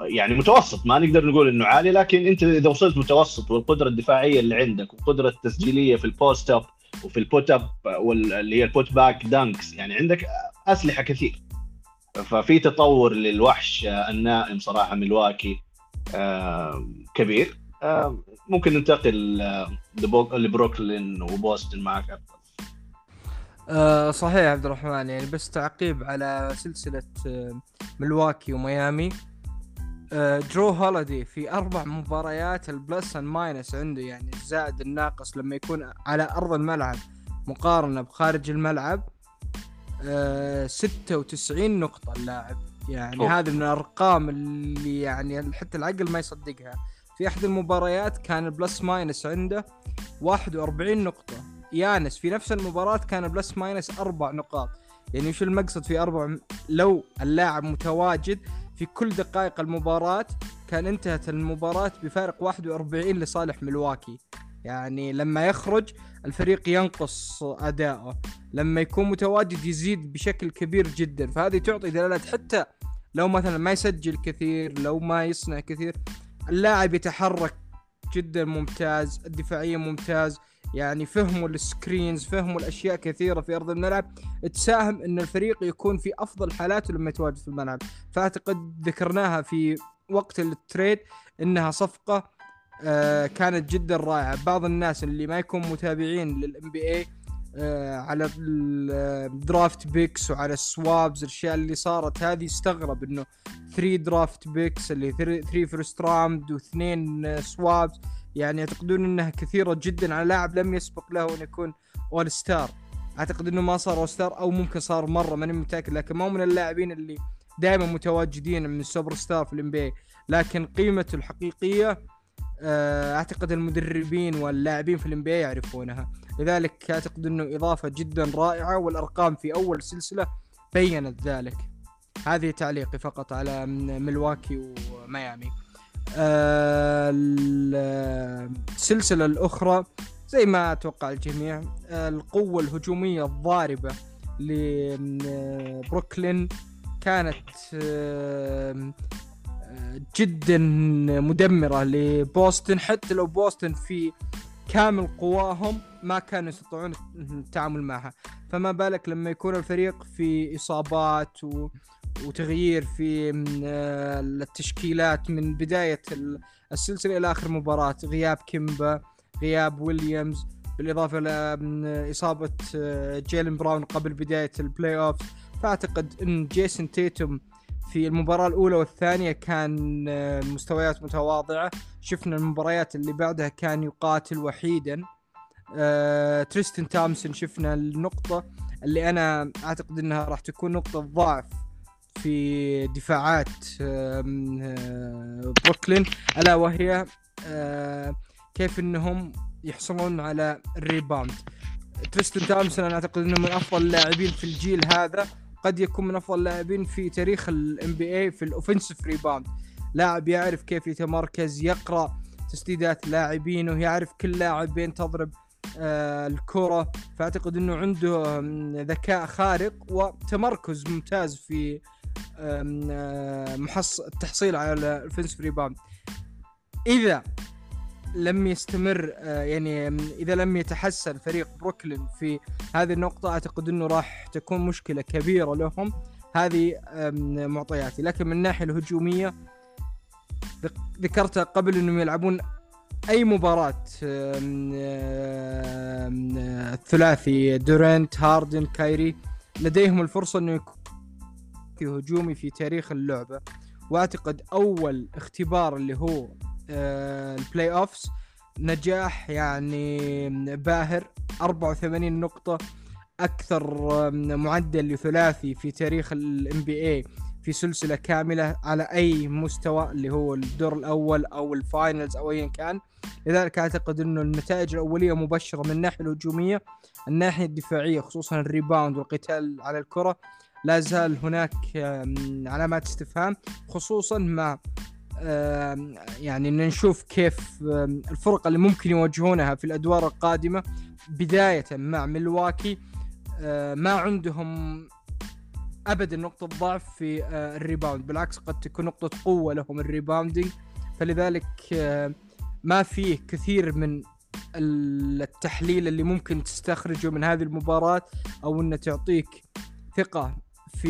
S1: يعني متوسط ما نقدر نقول إنه عالي لكن أنت إذا وصلت متوسط والقدرة الدفاعية اللي عندك والقدرة التسجيلية في ال post up وفي ال put up واللي هي ال putback dunks يعني عندك أسلحة كثير. ففي تطور للوحش النائم صراحة ملواكي كبير. ممكن ننتقل لبروكلين وبوسطن معك.
S2: آه صحيح عبد الرحمن يعني بس تعقيب على سلسلة ملواكي وميامي. درو هوليدي في أربع مباريات ال plus ال minus عنده يعني الزائد الناقص لما يكون على أرض الملعب مقارنة بخارج الملعب آه 96 نقطة اللاعب. يعني
S1: أوه.
S2: هذه من الأرقام اللي يعني حتى العقل ما يصدقها. في أحد المباريات كان ال plus minus عنده 41 نقطة. يانس في نفس المباراة كان plus minus أربع نقاط. يعني وش المقصد في أربع لو اللاعب متواجد في كل دقائق المباراة كان انتهت المباراة بفارق 41 لصالح ملواكي يعني لما يخرج الفريق ينقص أداؤه. لما يكون متواجد يزيد بشكل كبير جدا. فهذه تعطي دلالات حتى لو مثلا ما يسجل كثير لو ما يصنع كثير اللاعب يتحرك جدا ممتاز الدفاعية ممتاز يعني فهموا السكرينز فهموا الأشياء كثيرة في أرض الملعب. تساهم إن الفريق يكون في أفضل حالاته لما يتواجد في الملعب. فأعتقد ذكرناها في وقت ال trade إنها صفقة آه كانت جدا رائعة. بعض الناس اللي ما يكون متابعين لل NBA على ال draft picks وعلى ال swaps الأشياء اللي صارت هذه استغرب إنه 3 draft picks اللي 3 first round واثنين swaps يعني يعتقدون إنها كثيرة جدا على لاعب لم يسبق له أن يكون all star أعتقد إنه ما صار all star أو ممكن صار مرة ماني متأكد لكن ما من اللاعبين اللي دائما متواجدين من السوبر ستار في ال NBA لكن قيمته الحقيقية آه، أعتقد المدربين واللاعبين في ال NBA يعرفونها. لذلك أعتقد إنه إضافة جدا رائعة والأرقام في أول سلسلة بينت ذلك. هذه تعليقي فقط على ملواكي وميامي. السلسلة الأخرى زي ما أتوقع الجميع آه، القوة الهجومية الضاربة لبروكلين كانت آه، جدا مدمرة لبوسطن حتى لو بوسطن في كامل قواهم ما كانوا يستطيعون التعامل معها. فما بالك لما يكون الفريق في إصابات و... وتغيير في التشكيلات من بداية السلسلة إلى آخر مباراة. غياب كيمبا غياب ويليامز بالإضافة إلى إصابة جيلين براون قبل بداية ال playoff فأعتقد أن جيسون تيتوم في المباراة الأولى والثانية كان مستويات متواضعة. شفنا المباريات اللي بعدها كان يقاتل وحيدا. أه، تريستن تومسون شفنا النقطة اللي أنا أعتقد أنها راح تكون نقطة ضعف في دفاعات بروكلين. ألا وهي كيف إنهم يحصلون على ال rebound. تريستن تومسون أنا أعتقد إنه من أفضل اللاعبين في الجيل هذا. قد يكون من أفضل اللاعبين في تاريخ ال NBA في ال offensive rebound لاعب يعرف كيف يتمركز يقرأ تسديدات لاعبينه يعرف كل لاعب وين تضرب آه الكرة. فأعتقد إنه عنده ذكاء خارق وتمركز ممتاز في محص التحصيل على ال offensive rebound إذا لم يستمر يعني إذا لم يتحسن فريق بروكلين في هذه النقطة أعتقد إنه راح تكون مشكلة كبيرة لهم هذه معطياتي. لكن من الناحية الهجومية ذكرتها قبل إنهم يلعبون أي مباراة الثلاثي دورانت هاردن كايري لديهم الفرصة إنه يكون هجومي في تاريخ اللعبة. وأعتقد أول اختبار اللي هو آه، ال playoffs نجاح يعني باهر. 84 نقطة. أكثر معدل لثلاثي في تاريخ NBA في سلسلة كاملة على أي مستوى اللي هو الدور الأول أو ال finals أو ايا كان. لذلك أعتقد إنه النتائج الأولية مبشرة من الناحية الهجومية الناحية الدفاعية خصوصا ال rebound والقتال على الكرة. لا زال هناك علامات استفهام خصوصا مع يعني نشوف كيف الفرق اللي ممكن يواجهونها في الأدوار القادمة. بداية مع ملواكي ما عندهم ابدا نقطة ضعف في ال rebound. بالعكس قد تكون نقطة قوة لهم ال rebounding. فلذلك ما فيه كثير من التحليل اللي ممكن تستخرجه من هذه المباراة أو إنه تعطيك ثقة في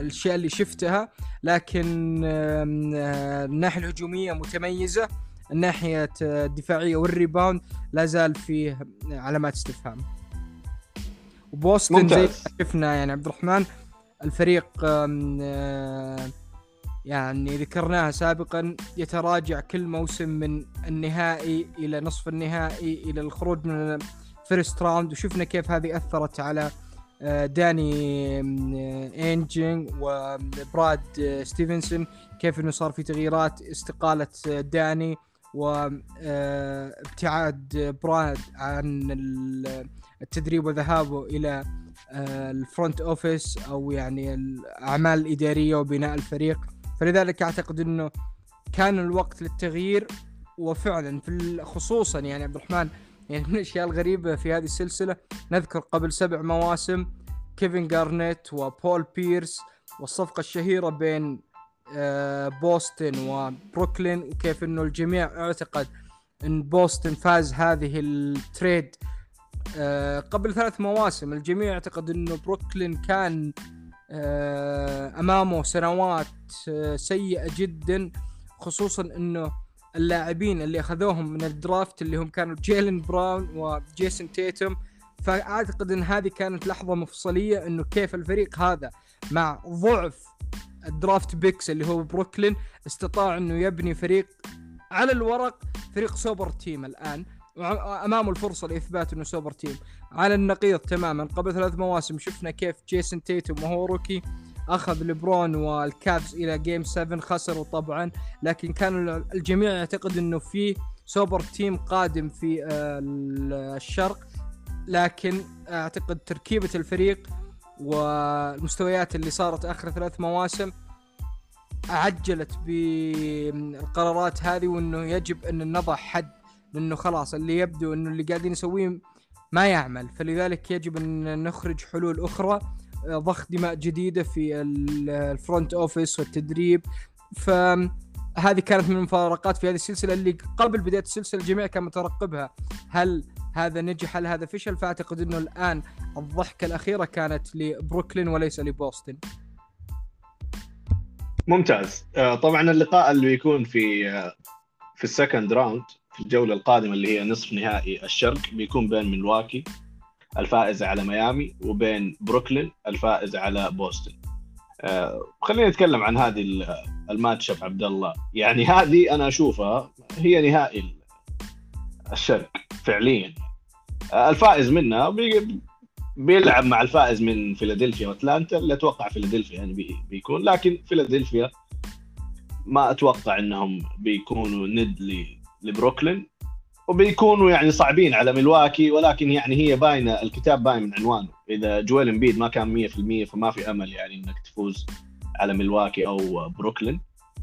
S2: الأشياء اللي شفتها لكن من الناحية الهجومية متميزة الناحية الدفاعية والريباوند لا زال فيه علامات استفهام. وبوسطن زي شفنا يعني عبد الرحمن الفريق آه، يعني ذكرناها سابقا يتراجع كل موسم من النهائي إلى نصف النهائي إلى الخروج من ال first round وشفنا كيف هذه أثرت على آه، داني اينج وبراد آه، ستيفنسون كيف إنه صار في تغييرات استقالة آه، داني وابتعاد براد عن التدريب وذهابه إلى ال front office أو يعني الأعمال الإدارية وبناء الفريق. فلذلك أعتقد إنه كان الوقت للتغيير وفعلا في خصوصا يعني عبد الرحمن يعني من الأشياء الغريبة في هذه السلسلة نذكر قبل سبع مواسم كيفن جارنيت وبول بيرس والصفقة الشهيرة بين آه، بوسطن وبروكلين. وكيف إنه الجميع اعتقد إن بوسطن فاز هذه ال trade آه، قبل ثلاث مواسم. الجميع يعتقد إنه بروكلين كان آه، أمامه سنوات سيئة جدا خصوصا إنه اللاعبين اللي أخذوهم من ال draft اللي هم كانوا جيلن براون وجيسون تيتم فأعتقد إن هذه كانت لحظة مفصلية إنه كيف الفريق هذا مع ضعف ال draft picks اللي هو بروكلين استطاع إنه يبني فريق على الورق فريق super team الآن امامه الفرصة لإثبات إنه super team. على النقيض تماما قبل ثلاث مواسم شفنا كيف جيسون تيتم وهو rookie أخذ ليبرون والكابز إلى game 7 خسروا طبعا لكن كان الجميع يعتقد إنه في super team قادم في آه، الشرق. لكن أعتقد تركيبة الفريق والمستويات اللي صارت آخر ثلاث مواسم عجلت بالقرارات هذه وإنه يجب إن نضع حد لأنه خلاص اللي يبدو إنه اللي قاعدين نسويه ما يعمل. فلذلك يجب إن نخرج حلول أخرى. ضخ دماء جديدة في ال front office والتدريب. فهذه كانت من المفارقات في هذه السلسلة اللي قبل بداية السلسلة الجميع كان مترقبها. هل هذا نجح؟ هل هذا فشل؟ فأعتقد إنه الآن الضحكة الأخيرة كانت لبروكلين وليس لبوسطن.
S1: ممتاز. آه، طبعا اللقاء اللي بيكون في آه، في ال second round في الجولة القادمة اللي هي نصف نهائي الشرق بيكون بين ملواكي الفائز على ميامي وبين بروكلين الفائز على بوسطن. آه خلينا نتكلم عن هذه ال match up عبد الله يعني هذه أنا أشوفها هي نهائي الشرق فعليا. آه الفائز منها بي بيلعب مع الفائز من فيلادلفيا وأتلانتا اللي أتوقع فيلادلفيا يعني بي بيكون. لكن فيلادلفيا ما أتوقع إنهم بيكونوا ند لبروكلين. وبيكونوا يعني صعبين على ملواكي ولكن يعني هي باينة الكتاب باين من عنوانه. إذا جويل امبيد ما كان 100% فما في أمل يعني إنك تفوز على ملواكي أو بروكلين.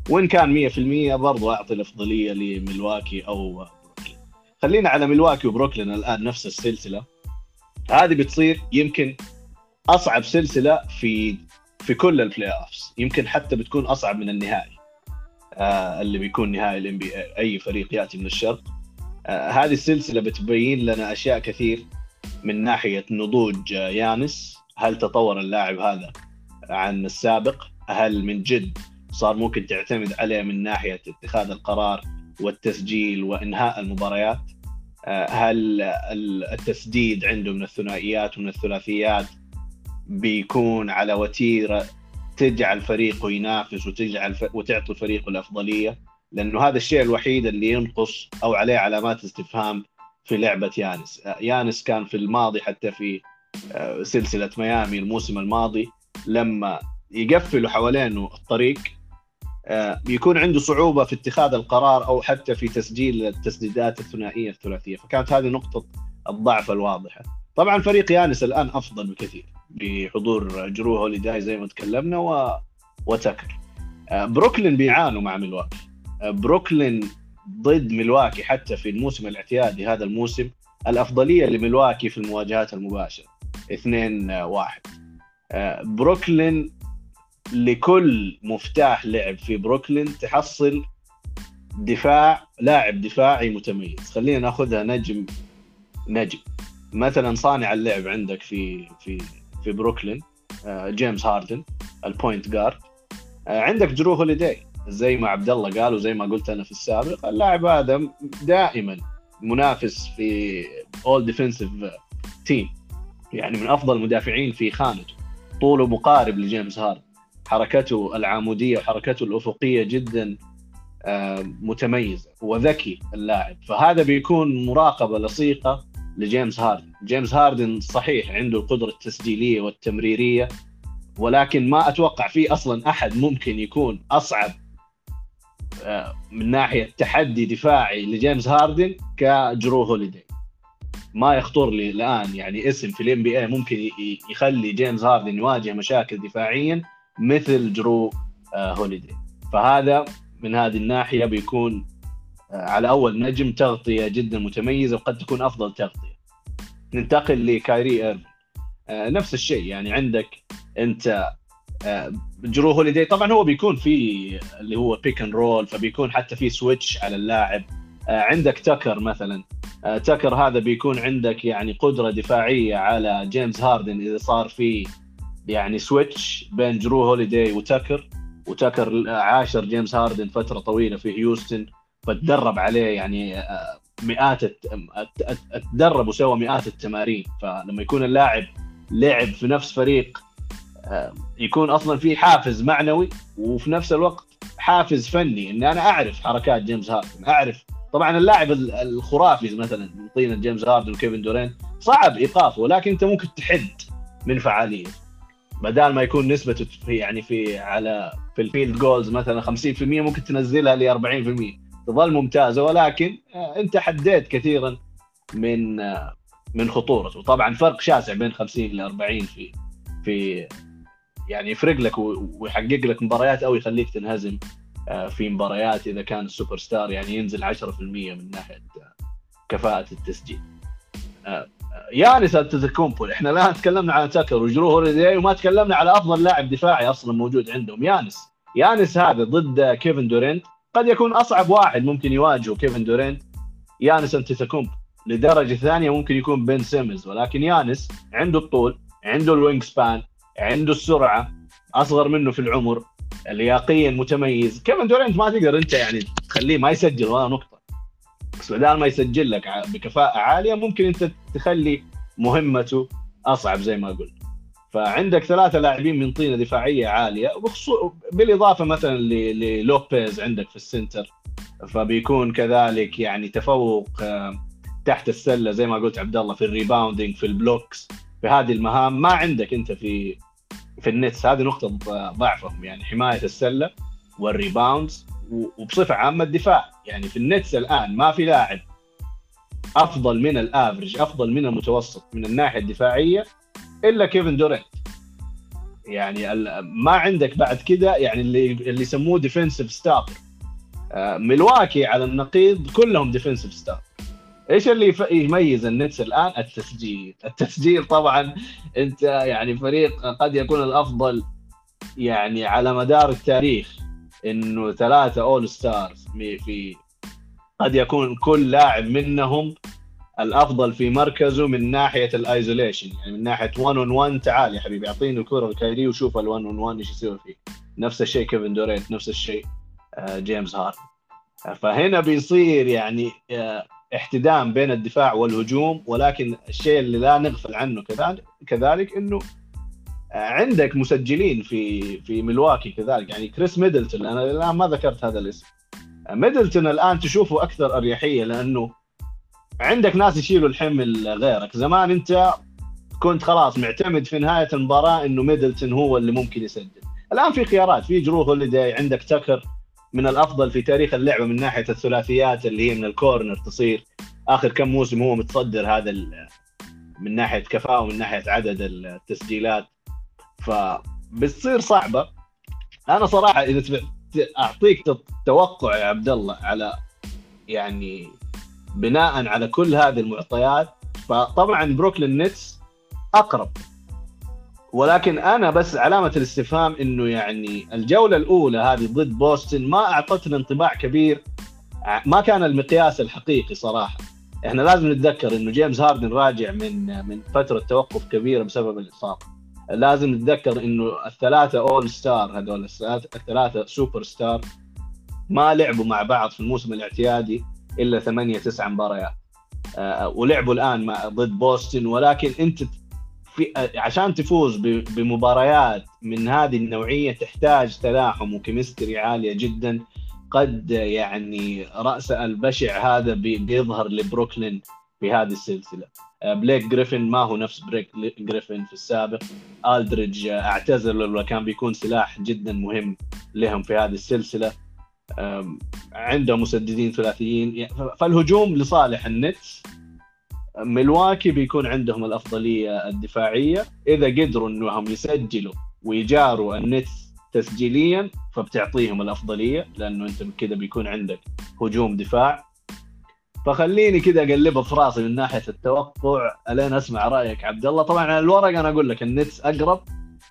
S1: وإن كان 100% برضو أعطي الأفضلية لملواكي أو بروكلين. خلينا على ملواكي وبروكلين الآن نفس السلسلة. هذه بتصير يمكن أصعب سلسلة في في كل ال playoffs يمكن حتى بتكون أصعب من النهائي. آه اللي بيكون نهائي ال NBA أي فريق يأتي من الشرق. هذه السلسلة بتبين لنا أشياء كثير من ناحية نضوج يانس. هل تطور اللاعب هذا عن السابق؟ هل من جد صار ممكن تعتمد عليه من ناحية اتخاذ القرار والتسجيل وإنهاء المباريات؟ آه، هل التسديد عنده من الثنائيات ومن الثلاثيات بيكون على وتيرة تجعل فريقه ينافس وتجعل وتعطي فريقه الأفضلية؟ لأنه هذا الشيء الوحيد اللي ينقص أو عليه علامات استفهام في لعبة يانس. يانس كان في الماضي حتى في آه، سلسلة ميامي الموسم الماضي لما يقفلوا حوالينه الطريق آه، يكون عنده صعوبة في اتخاذ القرار أو حتى في تسجيل التسديدات الثنائية الثلاثية. فكانت هذه نقطة الضعف الواضحة. طبعا فريق يانس الآن أفضل بكثير بحضور جرو هوليداي زي ما تكلمنا و... وتكر. آه، بروكلين بيعانوا مع ملواكي بروكلين ضد ملواكي حتى في الموسم الاعتيادي هذا الموسم الأفضلية لملواكي في المواجهات المباشرة. 2 1 آه، بروكلين لكل مفتاح لعب في بروكلين تحصل دفاع لاعب دفاعي متميز. خلينا ناخذها نجم نجم. مثلا صانع اللعب عندك في في في بروكلين آه، جيمس هاردن ال point guard آه، عندك جرو هوليداي. زي ما عبد الله قال وزي ما قلت أنا في السابق اللاعب هذا دائما منافس في all defensive team يعني من أفضل المدافعين في خانته. طوله مقارب لجيمس هاردن. حركته العمودية وحركته الأفقية جدا آه، متميزة وذكي اللاعب. فهذا بيكون مراقبة لصيقة لجيمس هاردن جيمس هاردن صحيح عنده القدرة التسجيلية والتمريرية ولكن ما أتوقع في أصلا أحد ممكن يكون أصعب من ناحية تحدي دفاعي لجيمس هاردن كجرو هوليدي. ما يخطر لي الآن يعني اسم في ال NBA ممكن يخلي جيمس هاردن يواجه مشاكل دفاعيا مثل جرو آه، هوليدي. فهذا من هذه الناحية بيكون آه، على أول نجم تغطية جدا متميزة وقد تكون أفضل تغطية. ننتقل لكايري ايرفن آه، نفس الشيء يعني عندك أنت جرو هوليدي. طبعا هو بيكون في اللي هو pick and roll فبيكون حتى في switch على اللاعب. عندك تكر مثلا. تكر هذا بيكون عندك يعني قدرة دفاعية على جيمس هاردن إذا صار في يعني switch بين جرو هوليدي وتاكر وتاكر عاشر جيمس هاردن فترة طويلة في هيوستن فتدرب عليه يعني آه، مئات تدرب وسوى مئات التمارين. فلما يكون اللاعب لعب في نفس فريق آه، يكون أصلا في حافز معنوي وفي نفس الوقت حافز فني إني أنا أعرف حركات جيمس هاردن أعرف طبعا اللاعب الخرافي مثلا من طينة جيمس هاردن وكيفن دورانت صعب إيقافه ولكن أنت ممكن تحد من فعاليته بدال ما يكون نسبته في يعني في على في ال field goals مثلا 50% ممكن تنزلها ل 40% تظل ممتازة ولكن آه، أنت حديت كثيرا من آه، من خطورته. طبعا فرق شاسع بين 50 ل 40 في في يعني يفرق لك ويحقق لك مباريات أو يخليك تنهزم آه، في مباريات إذا كان السوبر ستار يعني ينزل 10% من ناحية كفاءة التسجيل. يانس انتتوكومبو إحنا الآن تكلمنا عن تاكر وجرو هوليداي وما تكلمنا على أفضل لاعب دفاعي أصلا موجود عندهم. يانس يانس هذا ضد كيفن دورينت قد يكون أصعب واحد ممكن يواجهه كيفن دورينت. يانس انتتوكومبو لدرجة ثانية ممكن يكون بن سيمونز ولكن يانس عنده الطول عنده ال wingspan عنده السرعة أصغر منه في العمر لياقيا متميز. كيفن دورينت ما تقدر أنت يعني تخليه ما يسجل ولا نقطة. بس بدل ما يسجل لك بكفاءة عالية ممكن أنت تخلي مهمته أصعب زي ما قلت. فعندك ثلاثة لاعبين من طينة دفاعية عالية بالإضافة مثلا للوبيز عندك في ال center. فبيكون كذلك يعني تفوق آه، تحت السلة زي ما قلت عبد الله في ال rebounding في ال blocks في هذه المهام ما عندك أنت في في النتس هذه نقطة ضعفهم يعني حماية السلة وال rebounds وبصفة عامة الدفاع. يعني في النتس الآن ما في لاعب أفضل من ال average أفضل من المتوسط من الناحية الدفاعية إلا كيفن دورينت يعني ما عندك بعد كده يعني اللي اللي يسموه defensive star ملواكي على النقيض كلهم defensive star إيش اللي يميز النتس الآن؟ التسجيل. التسجيل طبعا أنت يعني فريق قد يكون الأفضل يعني على مدار التاريخ إنه ثلاثة all stars في قد يكون كل لاعب منهم الأفضل في مركزه من ناحية ال isolation. يعني من ناحية 1 on 1 تعال يا حبيبي أعطيني الكرة لكايري وشوف ال 1 on 1 إيش يسوي فيه. نفس الشيء كيفن دورانت نفس الشيء آه، جيمس هاردن فهنا بيصير يعني آه، احتدام بين الدفاع والهجوم ولكن الشيء اللي لا نغفل عنه كذلك كذلك إنه عندك مسجلين في في ملواكي كذلك. يعني كريس ميدلتون أنا الآن ما ذكرت هذا الاسم. ميدلتون الآن تشوفه أكثر أريحية لأنه عندك ناس يشيلوا الحمل غيرك زمان أنت كنت خلاص معتمد في نهاية المباراة إنه ميدلتون هو اللي ممكن يسجل. الآن في خيارات في جرو هوليداي عندك تاكر من الأفضل في تاريخ اللعبة من ناحية الثلاثيات اللي هي من ال corner ثري. آخر كم موسم هو متصدر هذا من ناحية كفاءة ومن ناحية عدد التسجيلات. فبتصير صعبة. أنا صراحة إذا أعطيك توقع يا عبد الله على يعني بناء على كل هذه المعطيات فطبعا بروكلين نتس أقرب. ولكن أنا بس علامة الاستفهام إنه يعني الجولة الأولى هذه ضد بوسطن ما أعطتنا انطباع كبير. ما كان المقياس الحقيقي صراحة. إحنا لازم نتذكر إنه جيمس هاردن راجع من من فترة توقف كبيرة بسبب الإصابة. لازم نتذكر إنه الثلاثة all star هذول الثلاثة سوبر ستار ما لعبوا مع بعض في الموسم الاعتيادي إلا ثمانية تسعة مباريات. آه، ولعبوا الآن مع ضد بوسطن ولكن أنت في عشان تفوز بمباريات من هذه النوعية تحتاج تلاحم و chemistry عالية جدا. قد يعني الرأس البشع هذا بيظهر لبروكلين في هذه السلسلة. آه، بليك جريفن ما هو نفس بليك جريفن في السابق. آلدريدج اعتزل وكان بيكون سلاح جدا مهم لهم في هذه السلسلة. عندهم مسددين ثلاثيين. فالهجوم لصالح النتس. ملواكي بيكون عندهم الأفضلية الدفاعية. إذا قدروا إنهم يسجلوا ويجاروا النتس تسجيليا فبتعطيهم الأفضلية لأنه أنت كذا بيكون عندك هجوم دفاع. فخليني كذا اقلبها في رأسي من ناحية التوقع ألين أسمع رأيك عبد الله. طبعا على الورق أنا أقول لك النتس أقرب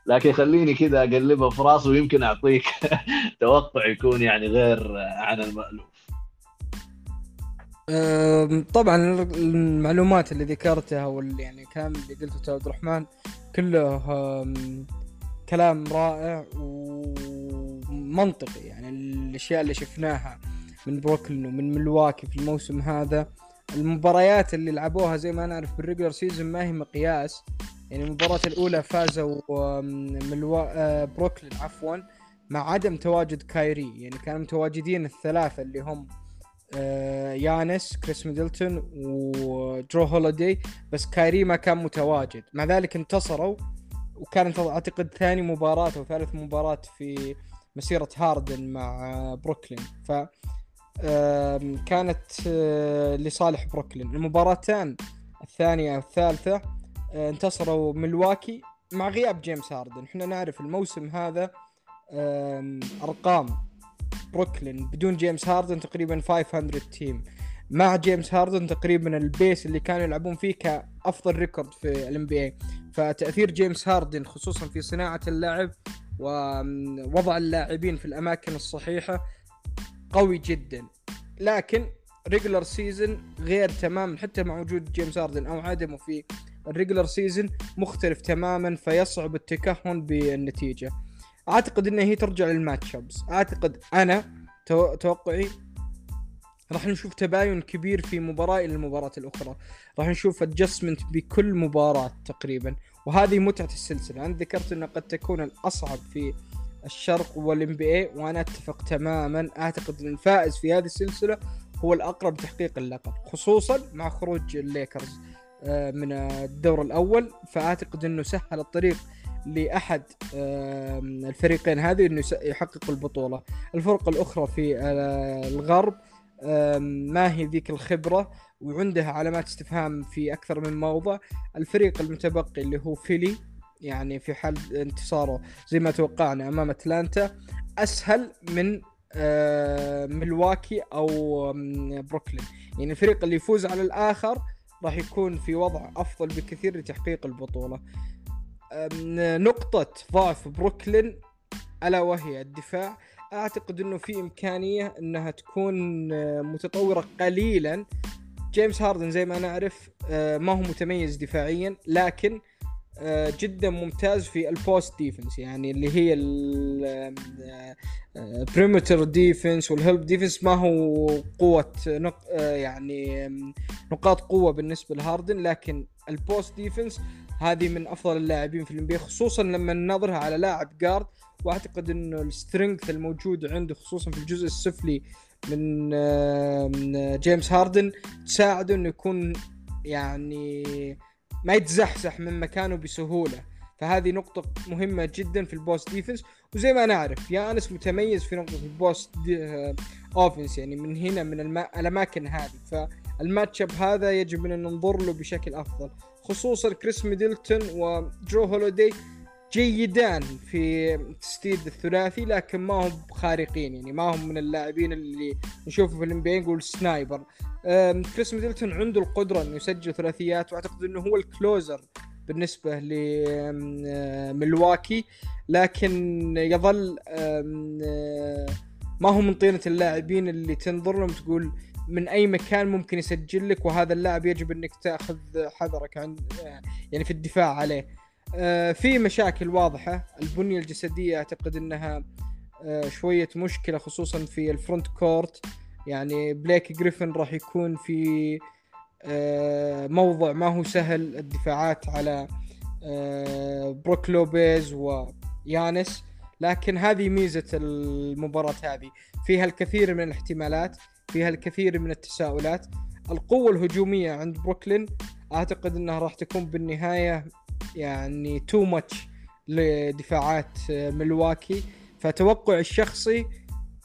S1: لكن خليني كذا اقلبها في رأسي ويمكن أعطيك توقع يكون يعني غير عن المألوف.
S2: طبعا المعلومات اللي ذكرتها وال يعني الكلام اللي قلته عبد الرحمن كله كلام رائع ومنطقي. يعني الأشياء اللي شفناها من بروكلين ومن ملواكي في الموسم هذا المباريات اللي لعبوها زي ما نعرف بال regular season ما هي مقياس. يعني المباراة الأولى فازوا ملوا... آه، بروكلين عفوا مع عدم تواجد كايري. يعني كانوا متواجدين الثلاثة اللي هم يانس كريس ميدلتون وجرو هوليداي بس كايري ما كان متواجد. مع ذلك انتصروا وكانت أعتقد ثاني مباراة أو ثالث مباراة في مسيرة هاردن مع بروكلين. ف كانت آه، لصالح بروكلين. المباراتان الثانية والثالثة آه، انتصروا ملواكي مع غياب جيمس هاردن. إحنا نعرف الموسم هذا أرقام. بروكلين بدون جيمس هاردن تقريبا 500 team مع جيمس هاردن تقريبا ال pace اللي كانوا يلعبون فيه كأفضل record في ال NBA فتأثير جيمس هاردن خصوصا في صناعة اللعب ووضع اللاعبين في الأماكن الصحيحة قوي جدا. لكن regular season غير تماما حتى مع وجود جيمس هاردن أو عدمه في ال regular season مختلف تماما فيصعب التكهن بالنتيجة. أعتقد إنها هي ترجع لل match ups أعتقد أنا توقعي راح نشوف تباين كبير في مباراة إلى المباراة الأخرى. راح نشوف adjustment بكل مباراة تقريبا. وهذه متعة السلسلة. أنا ذكرت أنها قد تكون الأصعب في الشرق وال NBA وأنا أتفق تماما. أعتقد إن الفائز في هذه السلسلة هو الأقرب تحقيق اللقب خصوصا مع خروج الليكرز آه، من الدور الأول. فأعتقد إنه سهل الطريق لأحد الفريقين هذه إنه يحقق البطولة. الفرق الأخرى في آه، الغرب ما هي ذيك الخبرة وعندها علامات استفهام في أكثر من موضع. الفريق المتبقي اللي هو فيلي يعني في حال انتصاره زي ما توقعنا أمام أتلانتا أسهل من ملواكي أو بروكلين. يعني الفريق اللي يفوز على الآخر راح يكون في وضع أفضل بكثير لتحقيق البطولة. نقطة ضعف بروكلين ألا وهي الدفاع. أعتقد أنه في إمكانية أنها تكون آه، متطورة قليلا. جيمس هاردن زي ما نعرف آه، ما هو متميز دفاعيا لكن آه، جدا ممتاز في ال post defense يعني اللي هي ال perimeter defense وال help defense ما هو قوة نق... يعني نقاط قوة بالنسبة لهاردن لكن ال post defense هذه من أفضل اللاعبين في ال NBA خصوصا لما ننظرها على لاعب guard وأعتقد إنه ال strength الموجود عنده خصوصا في الجزء السفلي من جيمس هاردن تساعده إنه يكون يعني ما يتزحزح من مكانه بسهولة. فهذه نقطة مهمة جدا في ال post defense وزي ما نعرف يانيس متميز في نقطة ال post offense يعني من هنا من الأماكن هذه. فالماتش هذا يجب أن ننظر له بشكل أفضل. خصوصا كريس ميدلتون وجرو هوليدي جيدان في تسديد الثلاثي لكن ما هم خارقين يعني ما هم من اللاعبين اللي نشوفه فيهم نقول sniper. كريس ميدلتون عنده القدرة إنه يسجل ثلاثيات وأعتقد إنه هو ال closer بالنسبة لميلواكي لكن يظل ما هو من طينة اللاعبين اللي تنظر لهم تقول من أي مكان ممكن يسجل لك وهذا اللاعب يجب إنك تأخذ حذرك عن يعني في الدفاع عليه. آه، في مشاكل واضحة. البنية الجسدية أعتقد إنها آه، شوية مشكلة خصوصا في ال front court. يعني بليك جريفن راح يكون في آه، موضع ما هو سهل الدفاعات على بروك لوبيز ويانيس. لكن هذه ميزة المباراة هذه. فيها الكثير من الاحتمالات. فيها الكثير من التساؤلات. القوة الهجومية عند بروكلين أعتقد إنها راح تكون بالنهاية يعني too much لدفاعات ميلواكي فتوقع الشخصي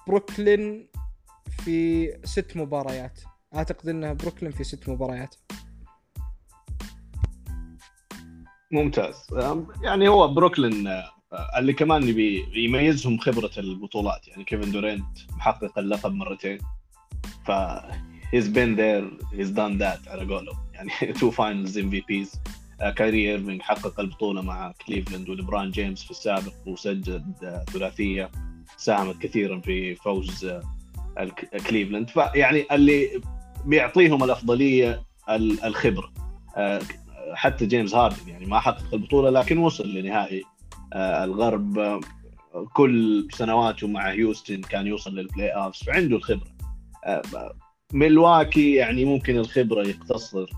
S2: بروكلين في ست مباريات. أعتقد إنها بروكلين في ست مباريات.
S1: ممتاز. يعني هو بروكلين آه، اللي كمان يميزهم خبرة البطولات. يعني كيفن دورينت محقق اللقب مرتين. ف he's been there he's done that على قوله يعني two Finals MVPs كايري ايرفينج حقق البطولة مع كليفلاند وليبران جيمس في السابق وسجل آه، ثلاثية. ساهمت كثيرا في فوز كليفلاند فيعني اللي بيعطيهم الأفضلية الخبرة. آه، حتى جيمس هاردن يعني ما حقق البطولة لكن وصل لنهائي. الغرب كل سنواته مع هيوستن كان يوصل لل playoffs فعنده الخبرة. ميلواكي يعني ممكن الخبرة يقتصر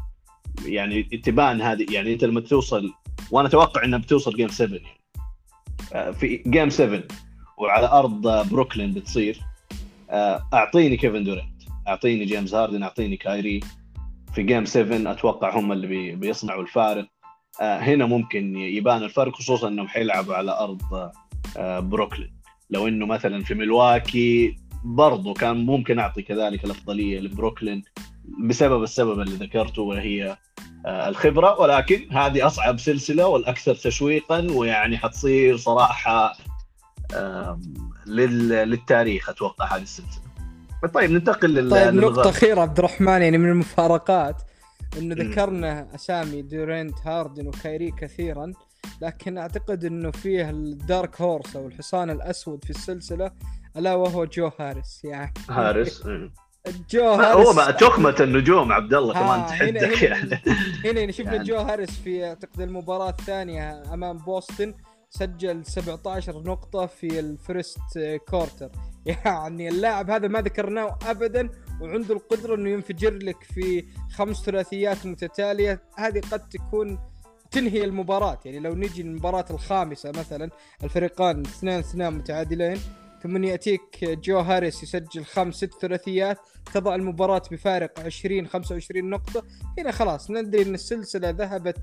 S1: يعني تبان هذه يعني انت لما توصل وأنا أتوقع انها بتوصل game 7 يعني. آه، في game 7 وعلى أرض بروكلين بتصير. آه، أعطيني كيفن دورنت أعطيني جيمس هاردن أعطيني كايري. في game 7 أتوقع هم اللي بيصنعوا الفارق. آه، هنا ممكن يبان الفرق خصوصا إنهم حيلعبوا على أرض بروكلين. لو إنه مثلا في ملواكي برضو كان ممكن أعطي كذلك الأفضلية لبروكلين بسبب السبب اللي ذكرته وهي آه، الخبرة ولكن هذه أصعب سلسلة والأكثر تشويقا ويعني حتصير صراحة للتاريخ أتوقع هذه السلسلة. طيب ننتقل لل
S2: طيب نقطة أخيرة عبد الرحمن يعني من المفارقات إنه ذكرنا أسامي دورينت هاردن وكايري كثيرا. لكن أعتقد إنه فيه ال dark horse أو الحصان الأسود في السلسلة ألا وهو جو هاريس يعني.
S1: هاريس
S2: جو هاريس.
S1: هو بقى تخمة النجوم عبد الله كمان تحدك
S2: يعني. هنا شفنا يعني. جو هاريس في أعتقد المباراة الثانية أمام بوسطن سجل 17 نقطة في ال first quarter يعني اللاعب هذا ما ذكرناه ابدا وعنده القدرة إنه ينفجر لك في خمس ثلاثيات متتالية. هذه قد تكون تنهي المباراة. يعني لو نجي المباراة الخامسة مثلا الفريقان اثنين اثنين متعادلين ثم يأتيك جو هاريس يسجل خمس ست ثلاثيات تضع المباراة بفارق 20 25 نقطة هنا خلاص ندري إن السلسلة ذهبت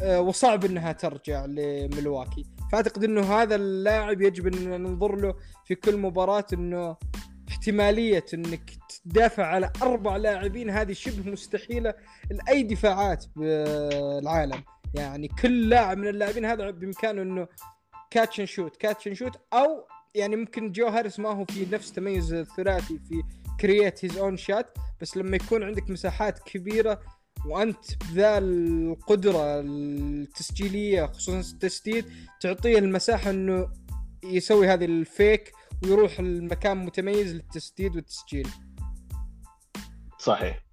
S2: آه، وصعب إنها ترجع لملواكي فأعتقد إنه هذا اللاعب يجب إن ننظر له في كل مباراة إنه احتمالية إنك تدافع على أربع لاعبين هذه شبه مستحيلة لأي دفاعات بالعالم. يعني كل لاعب من اللاعبين هذا بإمكانه إنه catch shoot catch shoot أو يعني ممكن جو هاريس ما هو في نفس تميز الثلاثي في create his own shot بس لما يكون عندك مساحات كبيرة وأنت بذا القدرة التسجيلية خصوصا التسديد تعطيه المساحة إنه يسوي هذه ال fake ويروح المكان متميز للتسديد والتسجيل.
S1: صحيح.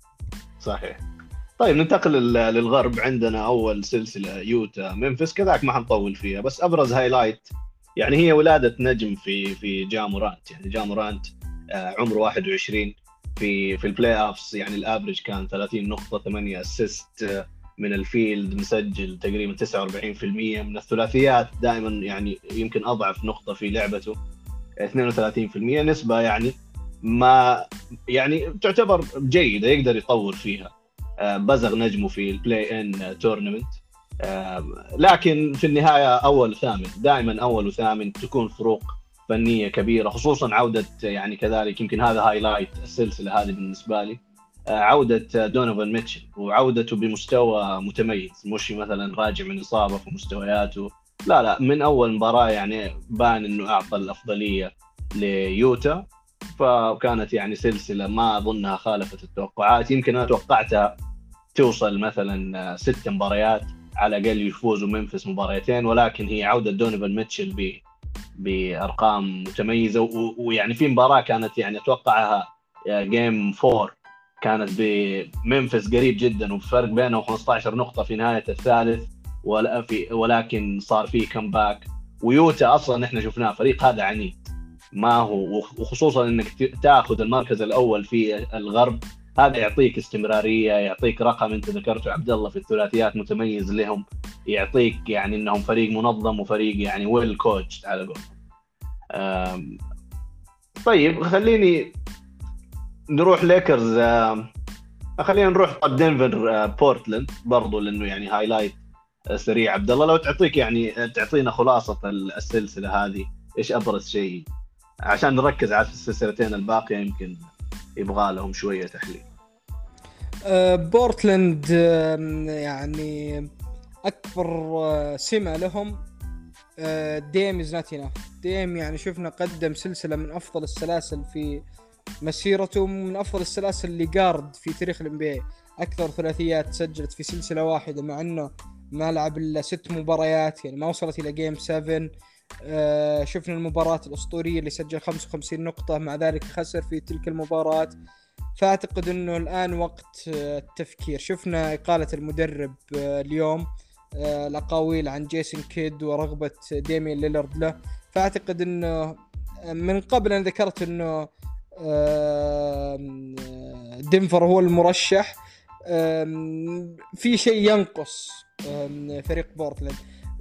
S1: صحيح. طيب ننتقل للغرب. عندنا أول سلسلة يوتا ممفيس كذا ما حنطول فيها بس أبرز highlight يعني هي ولادة نجم في في جا مورانت. يعني جا مورانت آه، عمره 21 في في ال playoffs يعني ال average كان 30 نقطة 8 assist آه، من ال field مسجل تقريبا 49% من الثلاثيات. دائما يعني يمكن أضعف نقطة في لعبته 32% نسبة يعني ما يعني تعتبر جيدة يقدر يطور فيها. بزغ نجمه في ال play-in tournament لكن في النهاية أول وثامن دائما أول وثامن تكون فروق فنية كبيرة خصوصا عودة يعني كذلك يمكن هذا highlight السلسلة هذه بالنسبة لي. آه، عودة دونوفان ميتشل وعودته بمستوى متميز. مش مثلا راجع من إصابة في مستوياته. لا لا من أول مباراة يعني بان إنه أعطى الأفضلية ليوتا. فكانت يعني سلسلة ما أظنها خالفت التوقعات. يمكن أنا توقعتها توصل مثلا آه، ست مباريات على الأقل يفوزوا ممفيس مباريتين ولكن هي عودة دونيفن ميتشل ب بأرقام متميزة. ويعني في مباراة كانت يعني أتوقعها game 4 كانت ممفيس قريب جدا وفرق بينه 15 نقطة في نهاية الثالث ولا في ولكن صار في كمباك ويوتا أصلا إحنا شفناه فريق هذا عنيد ما هو وخصوصا إنك تأخذ المركز الأول في الغرب هذا يعطيك استمرارية يعطيك رقم أنت ذكرته عبد الله في الثلاثيات متميز لهم يعطيك يعني إنهم فريق منظم وفريق يعني ويل كوتش على قولهم طيب خليني نروح ليكرز خلينا نروح طب دنفر بورتلاند برضو لأنه يعني highlight سريع. عبد الله لو تعطيك يعني تعطينا خلاصة السلسلة هذه إيش أبرز شيء؟ عشان نركز على السلسلتين الباقية يمكن يبغى لهم شوية تحليل.
S2: أه بورتلاند يعني أكبر أه، سمة لهم أه Dame is not ديم يعني شفنا قدم سلسلة من أفضل السلاسل في مسيرته من أفضل السلاسل لل guard في تاريخ ال NBA أكثر ثلاثيات سجلت في سلسلة واحدة مع إنه ما لعب إلا ست مباريات يعني ما وصلت إلى game 7 آه شفنا المباراة الأسطورية اللي سجل 55 نقطة مع ذلك خسر في تلك المباراة. فأعتقد أنه الآن وقت آه، التفكير. شفنا إقالة المدرب آه اليوم الأقاويل عن جيسون كيد ورغبة ديميان ليلارد له. فأعتقد أنه من قبل أنا ذكرت أنه دنفر هو المرشح. في شيء ينقص فريق بورتلاند.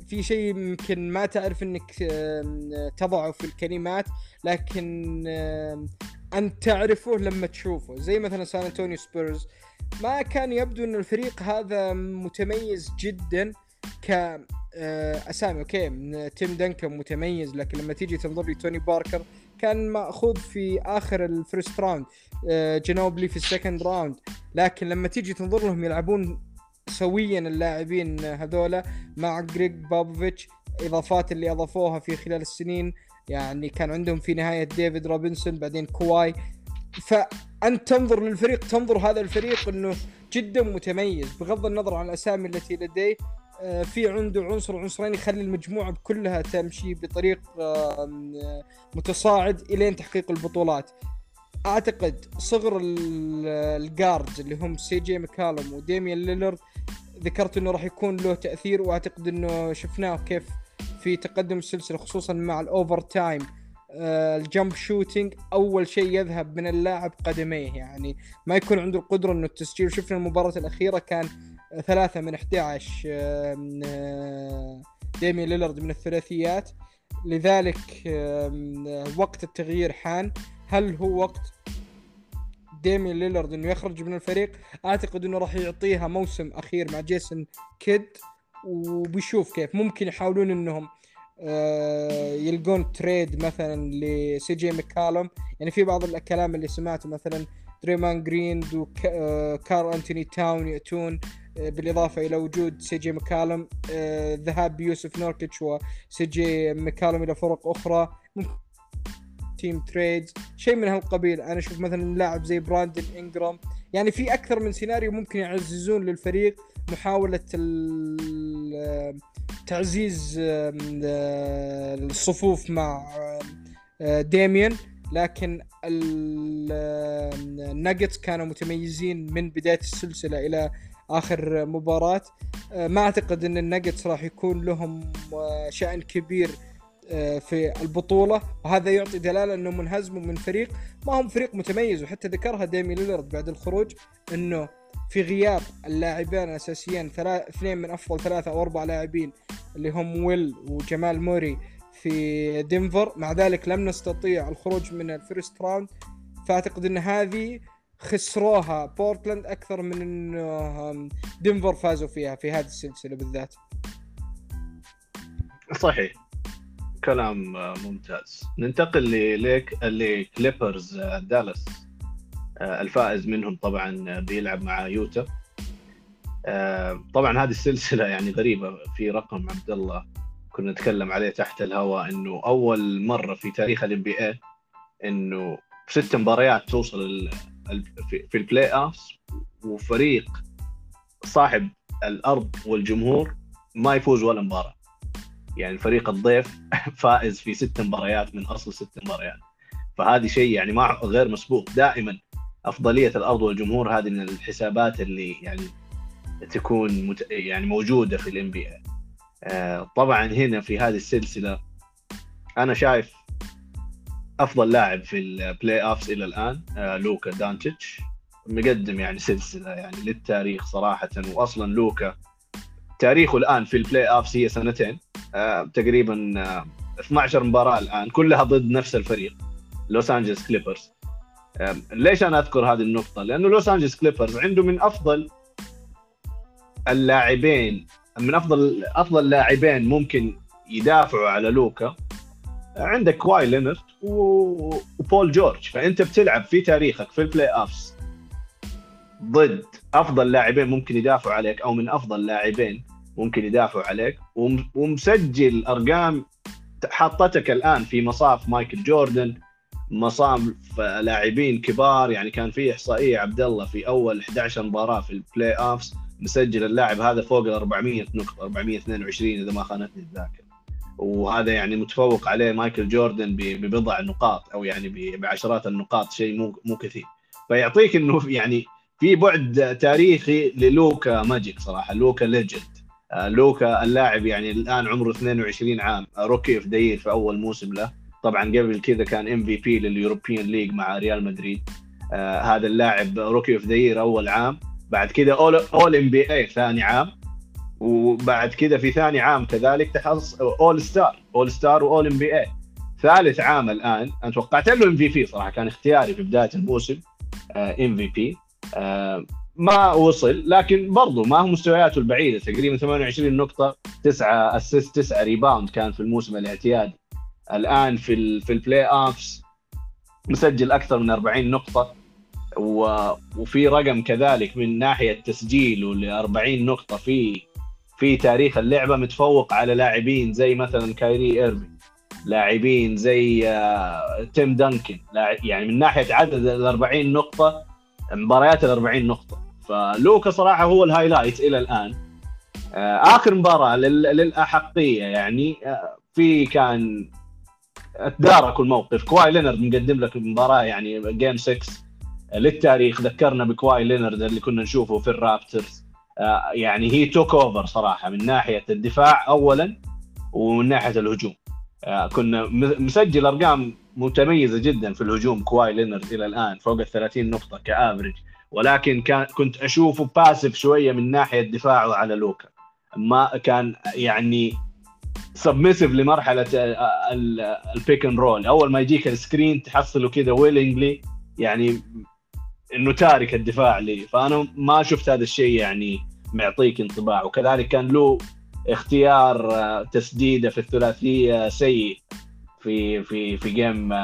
S2: في شيء يمكن ما تعرف إنك تضعه في الكلمات لكن انت تعرفه لما تشوفه. زي مثلا سان انطونيو سبيرز ما كان يبدو إن الفريق هذا متميز جدا ك أسامي okay تيم دنكن متميز لكن لما تيجي تنظر لي توني باركر كان مأخوذ في آخر ال first round جينوبلي في ال second round. لكن لما تيجي تنظر لهم يلعبون سويا اللاعبين هذولا مع جريج بابوفيتش إضافات اللي أضافوها في خلال السنين. يعني كان عندهم في نهاية ديفيد روبنسون بعدين كواي. فأنت تنظر للفريق تنظر هذا الفريق إنه جدا متميز. بغض النظر عن الأسامي التي لديه آه، في عنده عنصر عنصرين يخلي المجموعة كلها تمشي بطريق متصاعد إلين تحقيق البطولات. أعتقد صغر ال guards اللي هم سي جي مكالم وديميان ليلرد ذكرت إنه راح يكون له تأثير وأعتقد إنه شفناه كيف في تقدم السلسله خصوصا مع ال overtime آه ال jump shooting أول شيء يذهب من اللاعب قدميه. يعني ما يكون عنده القدرة إنه التسجيل. شفنا المباراة الأخيرة كان ثلاثة من 11 آه ديمي ليلرد من الثلاثيات. لذلك آه وقت التغيير حان. هل هو وقت ديمي ليلرد إنه يخرج من الفريق. أعتقد إنه راح يعطيها موسم أخير مع جيسون كيد وبيشوف كيف. ممكن يحاولون إنهم آه، يلقون trade مثلا لسي جي ميكالوم يعني في بعض الكلام اللي سمعته مثلا دريمان جريند وكارل أنتوني تاون يأتون آه، بالإضافة إلى وجود سي جي ميكالوم ذهاب بيوسف نوركيتش وسي جي ميكالوم إلى فرق أخرى. ممكن team trades شيء من هالقبيل. أنا أشوف مثلا لاعب زي براندن انجرام يعني في أكثر من سيناريو ممكن يعززون للفريق محاولة تعزيز الصفوف مع ديميان. لكن الناجتس كانوا متميزين من بداية السلسلة إلى آخر مباراة. ما أعتقد إن الناجتس راح يكون لهم شأن كبير آه، في البطولة. وهذا يعطي دلالة انهم منهزموا من فريق. ما هم فريق متميز وحتى ذكرها ديمي ليلرد بعد الخروج إنه في غياب اللاعبين الاساسيين اثنين من أفضل ثلاثة أو أربع لاعبين اللي هم ويل وجمال موري في دنفر. مع ذلك لم نستطيع الخروج من ال first round. فأعتقد إن هذه خسروها بورتلاند أكثر من انه دنفر فازوا فيها في هذه السلسلة بالذات.
S1: صحيح. كلام ممتاز. ننتقل لليك لكليبرز دالاس الفائز منهم طبعا بيلعب مع يوتا. طبعا هذه السلسلة يعني غريبة في رقم عبد الله. كنا نتكلم عليه تحت الهواء إنه أول مرة في تاريخ ال NBA إنه ست مباريات توصل في ال playoff وفريق صاحب الأرض والجمهور ما يفوز ولا مباراة. يعني فريق الضيف فائز في ست مباريات من أصل ست مباريات. فهذه شيء يعني ما غير مسبوق. دائما أفضلية الأرض والجمهور هذه من الحسابات اللي يعني تكون مت... يعني موجودة في ال NB آه طبعا هنا في هذه السلسلة أنا شايف أفضل لاعب في ال playoffs إلى الآن آه، لوكا دونتشيتش مقدم يعني سلسلة يعني للتاريخ صراحة. واصلا لوكا تاريخه الآن في ال playoffs هي سنتين. آه، تقريبا آه، 12 مباراة الآن كلها ضد نفس الفريق لوس انجلس كليبرز آه، ليش أنا أذكر هذه النقطة؟ لأنه لوس انجلس كليبرز عنده من أفضل اللاعبين من أفضل أفضل لاعبين ممكن يدافعوا على لوكا. عندك كواي لينرد وبول جورج فأنت بتلعب في تاريخك في ال playoffs ضد أفضل لاعبين ممكن يدافعوا عليك أو من أفضل لاعبين ممكن يدافعوا عليك. وم- ومسجل أرقام حطتك الآن في مصاف مايكل جوردن مصاف لاعبين كبار. يعني كان في إحصائية عبد الله في أول 11 مباراة في ال playoffs مسجل اللاعب هذا فوق ال 400 نقطة 422 إذا ما خانتني الذاكرة. وهذا يعني متفوق عليه مايكل جوردن ببضع نقاط أو يعني بعشرات النقاط شيء مو مو كثير. فيعطيك إنه يعني في بعد تاريخي للوكا magic صراحة لوكا legend. آه، لوكا اللاعب يعني الآن عمره 22 عام. آه، rookie of the year في أول موسم له. طبعا قبل كذا كان MVP لل European League مع ريال مدريد. آه هذا اللاعب rookie of the year أول عام. بعد كذا All All-NBA ثاني عام. وبعد كذا في ثاني عام كذلك تحص اول ستار اول ستار واول ام بي اي ثالث عام الآن. أنا توقعت له MVP صراحة. كان اختياري في بداية الموسم MVP ما وصل لكن برضو ما هو مستوياته البعيدة تقريبا 28 نقطة 9 assist 9 rebound كان في الموسم الاعتيادي الآن في في ال playoffs مسجل أكثر من 40 نقطة. وفي رقم كذلك من ناحية تسجيله ل 40 نقطة في في تاريخ اللعبة متفوق على لاعبين زي مثلا كايري ايرفينغ لاعبين زي آه، تيم دانكن يعني من ناحية عدد ال 40 نقطة مباريات ال 40 نقطة فلوكا صراحة هو ال highlight إلى الآن. آه، آخر مباراة لل... للأحقية يعني آه، في كان تداركوا الموقف. كواي لينرد مقدم لك مباراه يعني game 6 للتاريخ ذكرنا بكواي لينرد اللي كنا نشوفه في الرابترز. آه، يعني he took over صراحة من ناحية الدفاع اولا ومن ناحية الهجوم. كان مسجل أرقام متميزة جدا في الهجوم كواي لينرد إلى الآن فوق ال 30 نقطة ك average ولكن كان كنت أشوفه passive شوية من ناحية دفاعه على لوكا. ما كان يعني submissive لمرحلة ال pick and roll أول ما يجيك ال screen تحصله كذا willingly يعني إنه تارك الدفاع لي. فأنا ما شفت هذا الشيء يعني معطيك انطباع. وكذلك كان له اختيار آه، تسديدة في الثلاثية سيء في في في game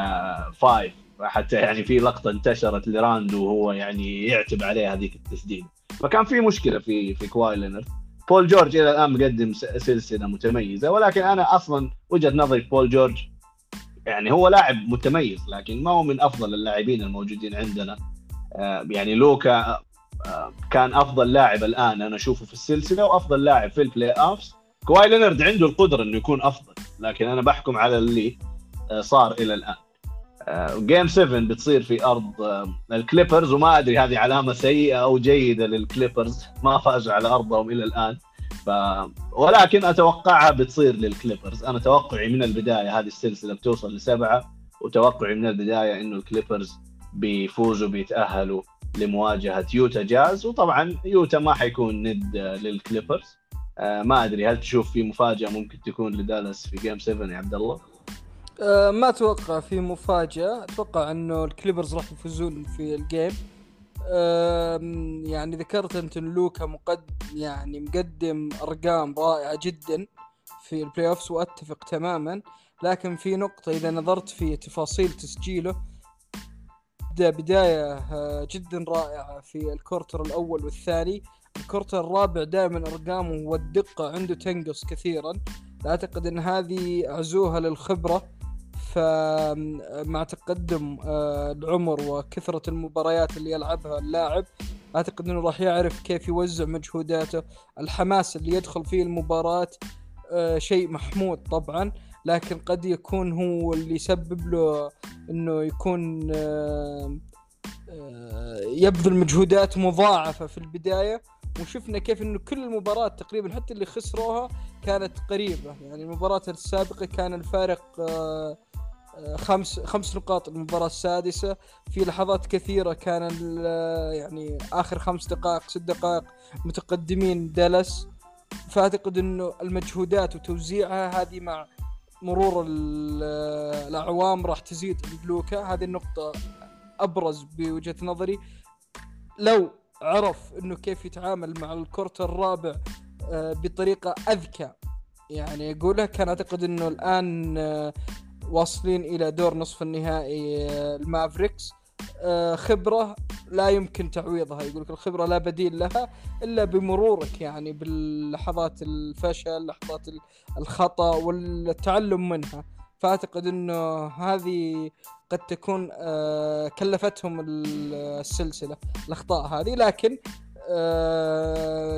S1: 5 حتى يعني في لقطة انتشرت لراندو وهو يعني يعتب عليه هذيك التسديدة. فكان في مشكلة في في كواي لينرد. بول جورج إلى الآن مقدم سلسلة متميزة ولكن أنا أصلا وجهة نظري بول جورج يعني هو لاعب متميز لكن ما هو من أفضل اللاعبين الموجودين عندنا. آه، يعني لوكا آه، كان أفضل لاعب الآن أنا أشوفه في السلسلة وأفضل لاعب في ال playoffs كواي لينرد عنده القدرة إنه يكون أفضل لكن أنا بحكم على اللي آه، صار إلى الآن. game 7 بتصير في أرض آه، الكليبرز وما أدري هذه علامة سيئة أو جيدة للكليبرز. ما فازوا على أرضهم إلى الآن. ف... ولكن أتوقعها بتصير للكليبرز. أنا توقعي من البداية هذه السلسلة بتوصل لسبعة وتوقعي من البداية إنه الكليبرز بيفوزوا بيتأهلوا لمواجهة يوتا جاز. وطبعا يوتا ما حيكون ند آه، للكليبرز. آه، ما أدري هل تشوف في مفاجأة ممكن تكون لدالاس في game 7 يا عبد الله؟
S2: أه ما أتوقع في مفاجأة. أتوقع إنه الكليبرز راح يفوزون في ال game يعني ذكرت أنت إن لوكا مقد يعني مقدم أرقام رائعة جدا في ال playoffs وأتفق تماما. لكن في نقطة إذا نظرت في تفاصيل تسجيله بدا بداية آه، جدا رائعة في ال quarter الأول والثاني. ال quarter الرابع دائما أرقامه والدقة عنده تنقص كثيرا. أعتقد إن هذه عزوها للخبرة. فمع تقدم آه، العمر وكثرة المباريات اللي يلعبها اللاعب أعتقد أنه راح يعرف كيف يوزع مجهوداته. الحماس اللي يدخل فيه المباراة آه، شيء محمود طبعا لكن قد يكون هو اللي يسبب له أنه يكون آه، يبذل مجهودات مضاعفة في البداية. وشفنا كيف إنه كل المباريات تقريبا حتى اللي خسروها كانت قريبة. يعني المباراة السابقة كان الفارق آه، خمس خمس نقاط. المباراة السادسة في لحظات كثيرة كان يعني آخر خمس دقائق ست دقائق متقدمين دالاس. فأعتقد أنه المجهودات وتوزيعها هذه مع مرور الأعوام راح تزيد. لوكا هذه النقطة أبرز بوجهة نظري. لو عرف أنه كيف يتعامل مع ال quarter الرابع آه، بطريقة أذكى. يعني أقولها كان أعتقد أنه الآن آه، واصلين إلى دور نصف النهائي آه، المافريكس. خبرة لا يمكن تعويضها. يقول لك الخبرة لا بديل لها إلا بمرورك يعني باللحظات الفشل لحظات الخطأ والتعلم منها. فأعتقد إنه هذه قد تكون آه، كلفتهم السلسلة الأخطاء هذه. لكن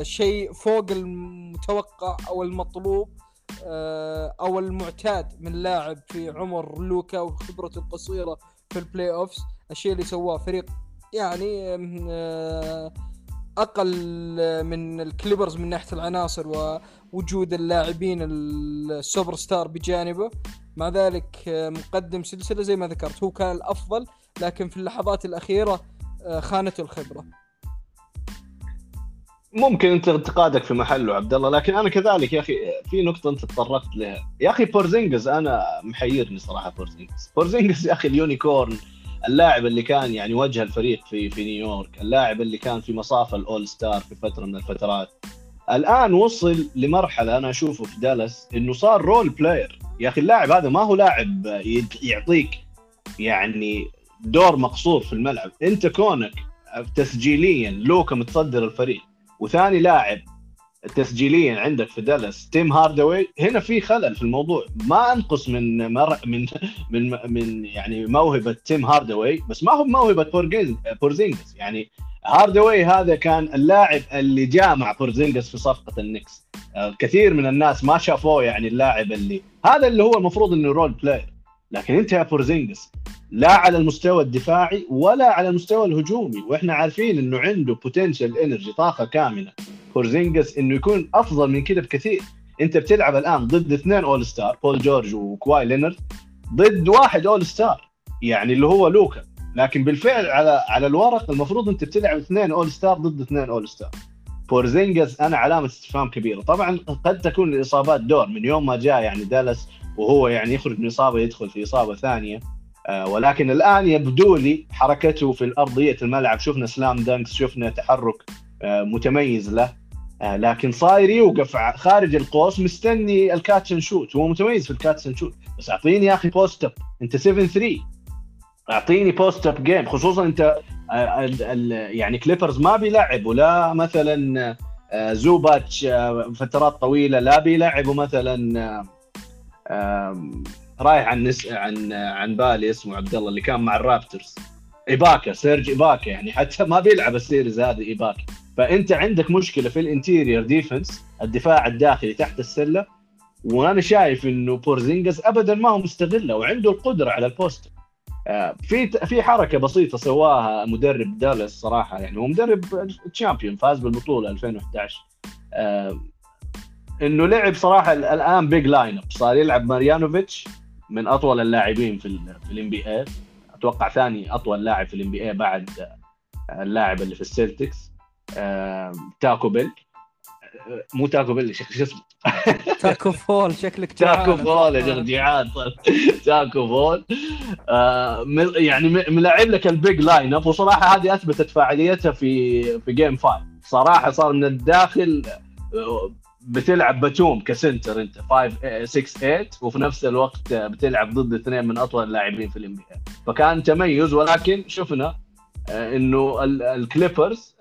S2: شيء فوق المتوقع أو المطلوب آه، أو المعتاد من لاعب في عمر لوكا وخبرته القصيرة في ال playoffs الشيء اللي سواه فريق يعني آه، أقل من الكليبرز من ناحية العناصر ووجود اللاعبين السوبر ستار بجانبه. مع ذلك آه، مقدم سلسلة زي ما ذكرت. هو كان الأفضل لكن في اللحظات الأخيرة خانته الخبرة.
S1: ممكن انت انتقادك في محله عبد الله لكن أنا كذلك يا أخي في نقطة انت تطرقت لها. يا أخي بورزينجز أنا محيرني صراحة بورزينجز. بورزينجز يا أخي ال unicorn اللاعب اللي كان يعني وجه الفريق في في نيويورك اللاعب اللي كان في مصاف ال All-Star في فترة من الفترات. الآن وصل لمرحلة أنا أشوفه في دالاس إنه صار role player يا أخي اللاعب هذا ما هو لاعب يعطيك يعني دور مقصور في الملعب. أنت كونك تسجيليا لوكا متصدر الفريق وثاني لاعب تسجيليا عندك في دالاس. تيم هاردوي هنا في خلل في الموضوع. ما أنقص من مر من من من يعني موهبة تيم هاردوي بس ما هو موهبة بورزينجز. يعني هاردوي هذا كان اللاعب اللي جاء مع بورزينجز في صفقة النكس. كثير من الناس ما شافوه يعني اللاعب اللي هذا اللي هو المفروض إنه role player لكن أنت يا بورزينجز لا على المستوى الدفاعي ولا على المستوى الهجومي. وإحنا عارفين إنه عنده potential energy طاقة كاملة. بورزينجس إنه يكون أفضل من كذا بكثير. أنت بتلعب الآن ضد اثنين All-Star بول جورج وكواي لينرد ضد واحد All-Star يعني اللي هو لوكا. لكن بالفعل على على الورق المفروض أنت بتلعب اثنين All-Star ضد اثنين All-Star بورزينجس أنا علامة استفهام كبيرة. طبعا قد تكون الإصابات دور من يوم ما جاء يعني دالاس وهو يعني يخرج من إصابة يدخل في إصابة ثانية. آه، ولكن الآن يبدو لي حركته في ارضيه الملعب. شفنا slam dunks شفنا تحرك آه، متميز له. لكن صاير يوقف خارج القوس مستني ال catch shoot. هو متميز في ال catch shoot. بس أعطيني يا أخي post up أنت 7 3 أعطيني post up game خصوصا أنت يعني كليبرز ما بيلعب ولا مثلا زوباتش فترات طويلة لا بيلعبوا مثلا رايح عن نس... عن عن بالي اسمه عبد الله اللي كان مع الرابترز. إيباكا سيرج إيباكا يعني حتى ما بيلعب ال series هذه إيباكا. فأنت عندك مشكلة في ال interior defense الدفاع الداخلي تحت السلة وأنا شايف إنه بورزينجز ابدا ما هو مستغله وعنده القدرة على ال post. آه، في في حركة بسيطة سواها مدرب دالاس صراحة يعني هو مدرب champion فاز بالبطولة 2011 إنه لعب صراحة الآن big lineup صار يلعب ماريانوفيتش من أطول اللاعبين في في ال NBA أتوقع ثاني أطول لاعب في ال NBA بعد اللاعب اللي في السلتكس. تاكو بيل. مو تاكو بيل شو اسمه؟
S2: تاكو فول شكلك
S1: تاكو فول يا شيخ جيعان تاكو فول. آه، يعني ملاعب لك ال big lineup وصراحة هذه أثبتت فاعليتها في في game 5 صراحة صار من الداخل بتلعب باتوم ك center أنت 5 6 8 وفي نفس الوقت بتلعب ضد اثنين من أطول اللاعبين في الام فكان تميز ولكن شفنا آه، إنه الكليبرز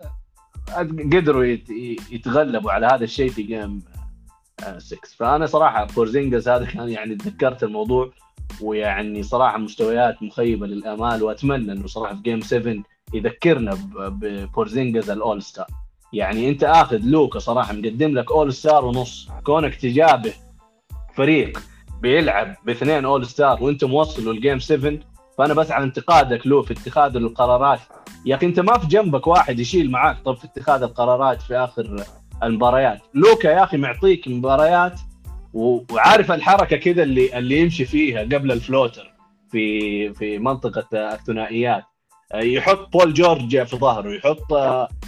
S1: قدروا يتغلبوا على هذا الشيء في game 6 آه، فأنا صراحة بورزينجز هذا كان يعني تذكرت الموضوع ويعني صراحة مستويات مخيبة للأمال وأتمنى إنه صراحة في game 7 يذكرنا ببورزينجز ال All-Star يعني أنت آخذ لوكا صراحة مقدم لك All-Star ونص. كونك تجابه فريق بيلعب باثنين All-Star وانت موصل ال game 7 فأنا بس على انتقادك له في اتخاذ القرارات. يا أخي أنت ما في جنبك واحد يشيل معاك طب في اتخاذ القرارات في آخر المباريات. لوكا يا أخي معطيك مباريات وعارف الحركة كذا اللي اللي يمشي فيها قبل ال floater في في منطقة الثنائيات. يحط بول جورج في ظهره يحط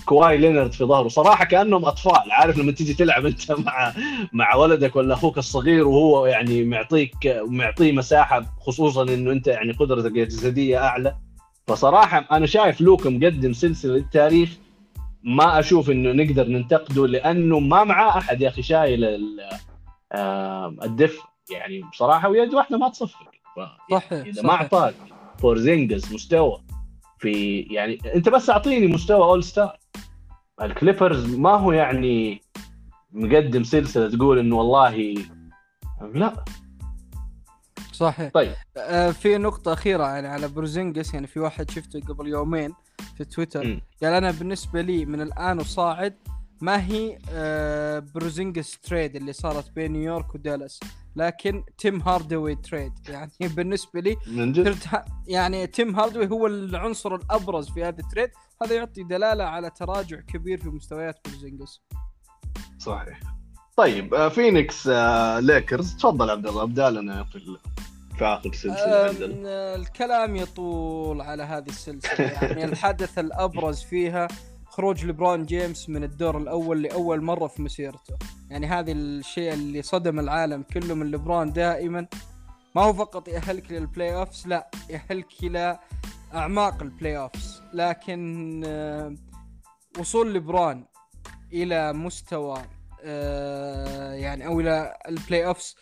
S1: كواي لينارد في ظهره. صراحة كأنهم أطفال عارف لما تيجي تلعب أنت مع مع ولدك ولا أخوك الصغير وهو يعني معطيك معطيه مساحة خصوصا إنه أنت يعني قدرتك الجسدية أعلى. فصراحة أنا شايف لوكا مقدم سلسلة للتاريخ ما أشوف إنه نقدر ننتقده لأنه ما معاه أحد يا أخي شايل الدف يعني بصراحة ويد واحدة ما تصفق.
S2: صحيح
S1: إذا ما أعطاك بورزينجز مستوى في يعني أنت بس أعطيني مستوى All-Star الكليبرز ما هو يعني مقدم سلسلة تقول إنه والله لا.
S2: صحيح.
S1: طيب.
S2: آه في نقطة أخيرة يعني على بروزينجس يعني في واحد شفته قبل يومين في تويتر
S1: م.
S2: قال أنا بالنسبة لي من الآن وصاعد ما هي آه بروزينجس trade اللي صارت بين نيويورك ودالاس. لكن تيم هاردوي trade. يعني بالنسبة لي
S1: من جد؟
S2: يعني تيم هاردوي هو العنصر الأبرز في هذا ال trade. هذا يعطي دلالة على تراجع كبير في مستويات بورزينجس
S1: صحيح. طيب آه، فينيكس آه، ليكرز. تفضل عبد الله ابدا لنا في في آخر سلسلة عندنا.
S2: الكلام يطول على هذه السلسلة. يعني الحدث الأبرز فيها خروج لبرون جيمس من الدور الأول لأول مرة في مسيرته. يعني هذا الشيء اللي صدم العالم كله من لبرون دائما. ما هو فقط يأهلك لل playoffs لا يأهلك إلى أعماق ال playoffs لكن آه، وصول لبرون إلى مستوى آه، يعني أو إلى ال playoffs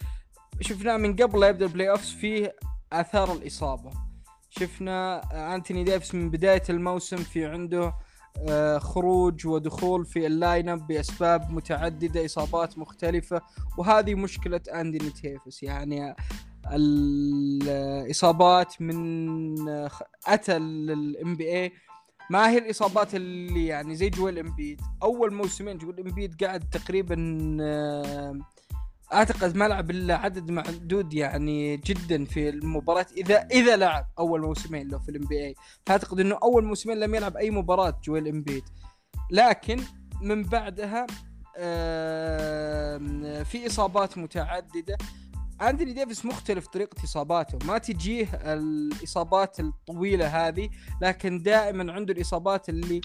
S2: شفناه من قبل لا يبدأ ال playoffs فيه آثار الإصابة. شفنا أنتوني ديفيس من بداية الموسم في عنده آه، خروج ودخول في ال lineup بأسباب متعددة إصابات مختلفة وهذه مشكلة أنتوني ديفيس يعني الإصابات من آه، أتى ال NBA ما هي الإصابات اللي يعني زي جويل إمبيد. أول موسمين جويل إمبيد قاعد تقريبا آه، أعتقد ما لعب إلا عدد معدود يعني جدا في المباراة إذا إذا لعب أول موسمين له في ال NBA فأعتقد إنه أول موسمين لم يلعب أي مباراة جويل إمبيد. لكن من بعدها في إصابات متعددة. أندري ديفيس مختلف طريقة إصاباته. ما تجيه الإصابات الطويلة هذه لكن دائما عنده الإصابات اللي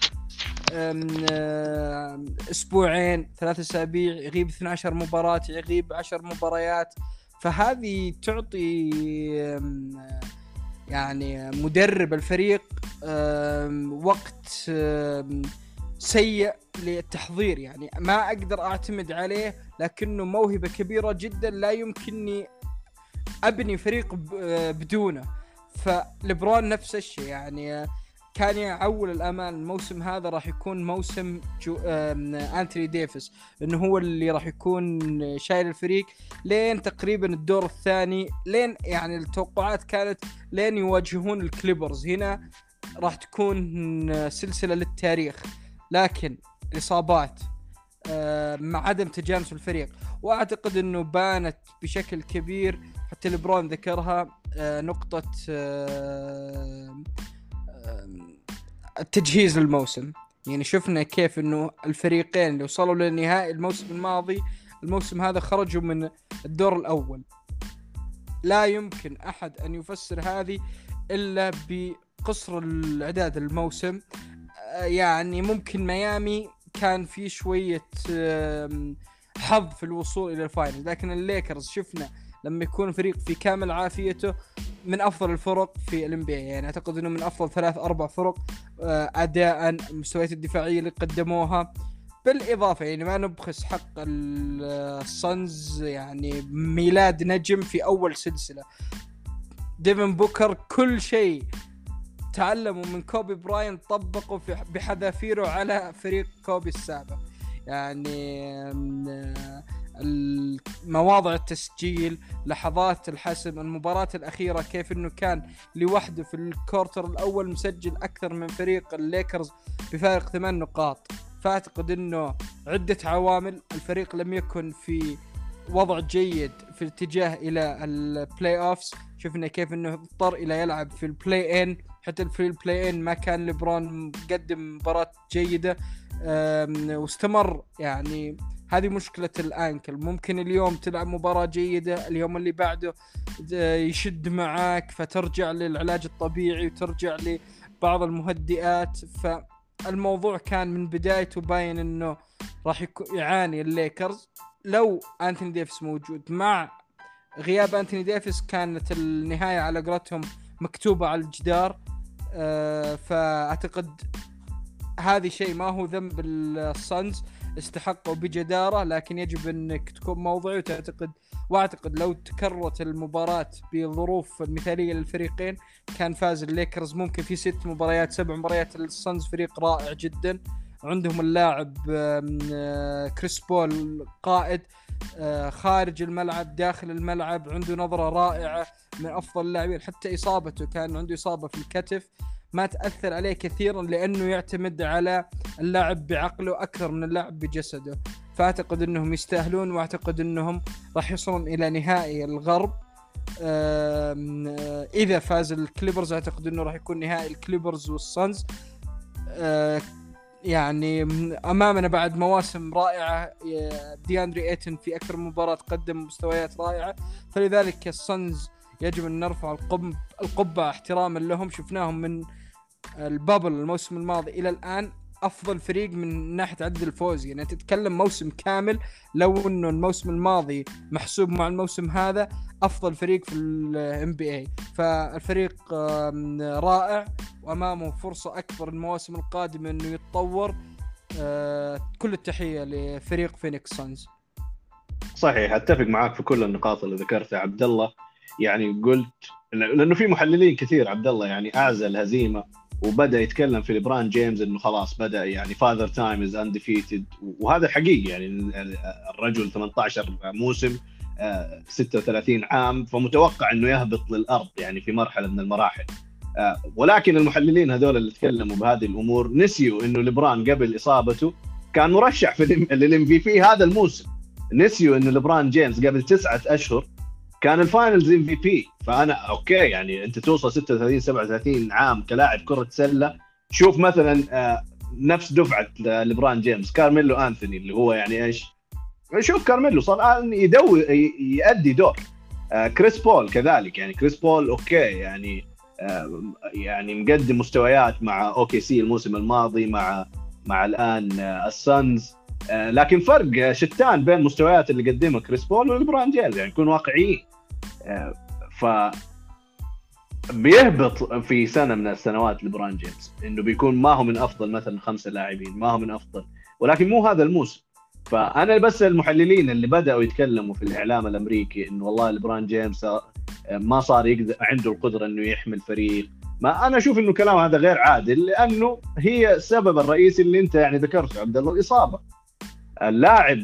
S2: أسبوعين ثلاث أسابيع يغيب 12 مباراة يغيب 10 مباريات. فهذه تعطي يعني مدرب الفريق وقت سيء للتحضير. يعني ما أقدر أعتمد عليه لكنه موهبة كبيرة جدا لا يمكنني أبني فريق ب- بدونه. فليبرون نفس الشيء يعني كان يعول الامال الموسم هذا راح يكون موسم جو آم، أنتوني ديفيس إنه هو اللي راح يكون شايل الفريق لين تقريبا الدور الثاني لين يعني التوقعات كانت لين يواجهون الكليبرز. هنا راح تكون سلسلة للتاريخ لكن إصابات آه، مع عدم تجانس الفريق. وأعتقد إنه بانت بشكل كبير حتى لبرون ذكرها آه، نقطة التجهيز للموسم يعني شفنا كيف إنه الفريقين اللي وصلوا للنهائي الموسم الماضي الموسم هذا خرجوا من الدور الأول. لا يمكن أحد أن يفسر هذه إلا بقصر الإعداد الموسم. يعني ممكن ميامي كان في شوية حظ في الوصول إلى ال final لكن الليكرز شفنا لما يكون فريق في كامل عافيته من أفضل الفرق في ال NBA يعني أعتقد إنه من أفضل ثلاث أربع فرق آه، أداء المستويات الدفاعية اللي قدموها. بالإضافة يعني ما نبخس حق ال- ال Suns يعني ميلاد نجم في أول سلسلة. ديفن بوكر كل شيء تعلموا من كوبي براين طبقوا في بحذافيره على فريق كوبي السابق يعني آه، مواضع التسجيل لحظات الحسم المباراة الأخيرة كيف أنه كان لوحده في ال quarter الأول مسجل أكثر من فريق الليكرز بفارق ثمان نقاط. فأعتقد أنه عدة عوامل الفريق لم يكن في وضع جيد في الاتجاه إلى ال playoffs شفنا كيف أنه اضطر إلى يلعب في ال play-in حتى في ال play-in ما كان ليبرون مقدم مباراة جيدة واستمر يعني هذه مشكلة ال ankle. ممكن اليوم تلعب مباراة جيدة اليوم اللي بعده يشد معاك فترجع للعلاج الطبيعي وترجع لبعض المهدئات. فالموضوع كان من بدايته باين إنه راح يعاني الليكرز. لو أنتوني ديفيس موجود مع غياب أنتوني ديفيس كانت النهاية على قولتهم مكتوبة على الجدار. أه فأعتقد هذه شيء ما هو ذنب ال Suns. استحقوا بجدارة لكن يجب أنك تكون موضوعي وتعتقد وأعتقد لو تكررت المباراة بظروف مثاليه للفريقين كان فاز الليكرز. ممكن في ست مباريات سبع مباريات ال Suns فريق رائع جدا. عندهم اللاعب آه، كريس بول قائد آه، خارج الملعب داخل الملعب عنده نظرة رائعة من أفضل اللاعبين حتى إصابته كان عنده إصابة في الكتف. ما تأثر عليه كثيرا لأنه يعتمد على اللعب بعقله أكثر من اللعب بجسده. فأعتقد أنهم يستاهلون وأعتقد أنهم راح يوصلون إلى نهائي الغرب. إذا فاز الكليبرز أعتقد أنه راح يكون نهائي الكليبرز وال Suns. آه، يعني أمامنا بعد مواسم رائعة. دياندري إيتن في أكثر مباراة قدم مستويات رائعة. فلذلك ال Suns يجب أن نرفع القب القبعة احتراما لهم. شفناهم من ال bubble الموسم الماضي إلى الآن. أفضل فريق من ناحية عدد الفوز. يعني تتكلم موسم كامل. لو إنه الموسم الماضي محسوب مع الموسم هذا أفضل فريق في ال NBA فالفريق رائع. وأمامه فرصة أكبر المواسم القادمة إنه يتطور. آه، كل التحية لفريق فينيكس Suns
S1: صحيح أتفق معاك في كل النقاط اللي ذكرتها عبد الله. يعني قلت لأنه في محللين كثير عبد الله يعني عزا الهزيمة وبدأ يتكلم في ليبرون جيمس إنه خلاص بدأ يعني Father Time is undefeated وهذا حقيقي يعني الرجل 18 موسم 36 آه، عام فمتوقع إنه يهبط للأرض يعني في مرحلة من المراحل. آه، ولكن المحللين هذول اللي تكلموا بهذه الأمور نسيوا إنه ليبرون قبل إصابته كان مرشح في لل MVP في هذا الموسم. نسيوا إنه ليبرون جيمس قبل تسعة أشهر كان ال Finals MVP. فأنا okay يعني أنت توصل 36 37 عام كلاعب كرة سلة. شوف مثلا آه، نفس دفعة ليبرون جيمس كارميلو أنثوني اللي هو يعني إيش؟ شوف كارميلو صار الان يدور يؤدي دور. آه، كريس بول كذلك يعني كريس بول okay يعني آه، يعني مقدم مستويات مع OKC الموسم الماضي مع مع الآن ال Suns. لكن فرق شتان بين المستويات اللي قدمها كريس بول وليبرون جيمس يعني نكون واقعيين ف بيهبط في سنة من السنوات ليبرون جيمس إنه بيكون ما هو من أفضل مثلا خمسة لاعبين ما هو من أفضل ولكن مو هذا الموسم. فأنا بس المحللين اللي بدأوا يتكلموا في الإعلام الأمريكي إنه والله لبران جيمس آه، ما صار يقدر عنده القدرة إنه يحمل فريق. ما أنا أشوف إنه كلام هذا غير عادل لأنه هي السبب الرئيسي اللي أنت يعني ذكرته عبد الله الاصابه اللاعب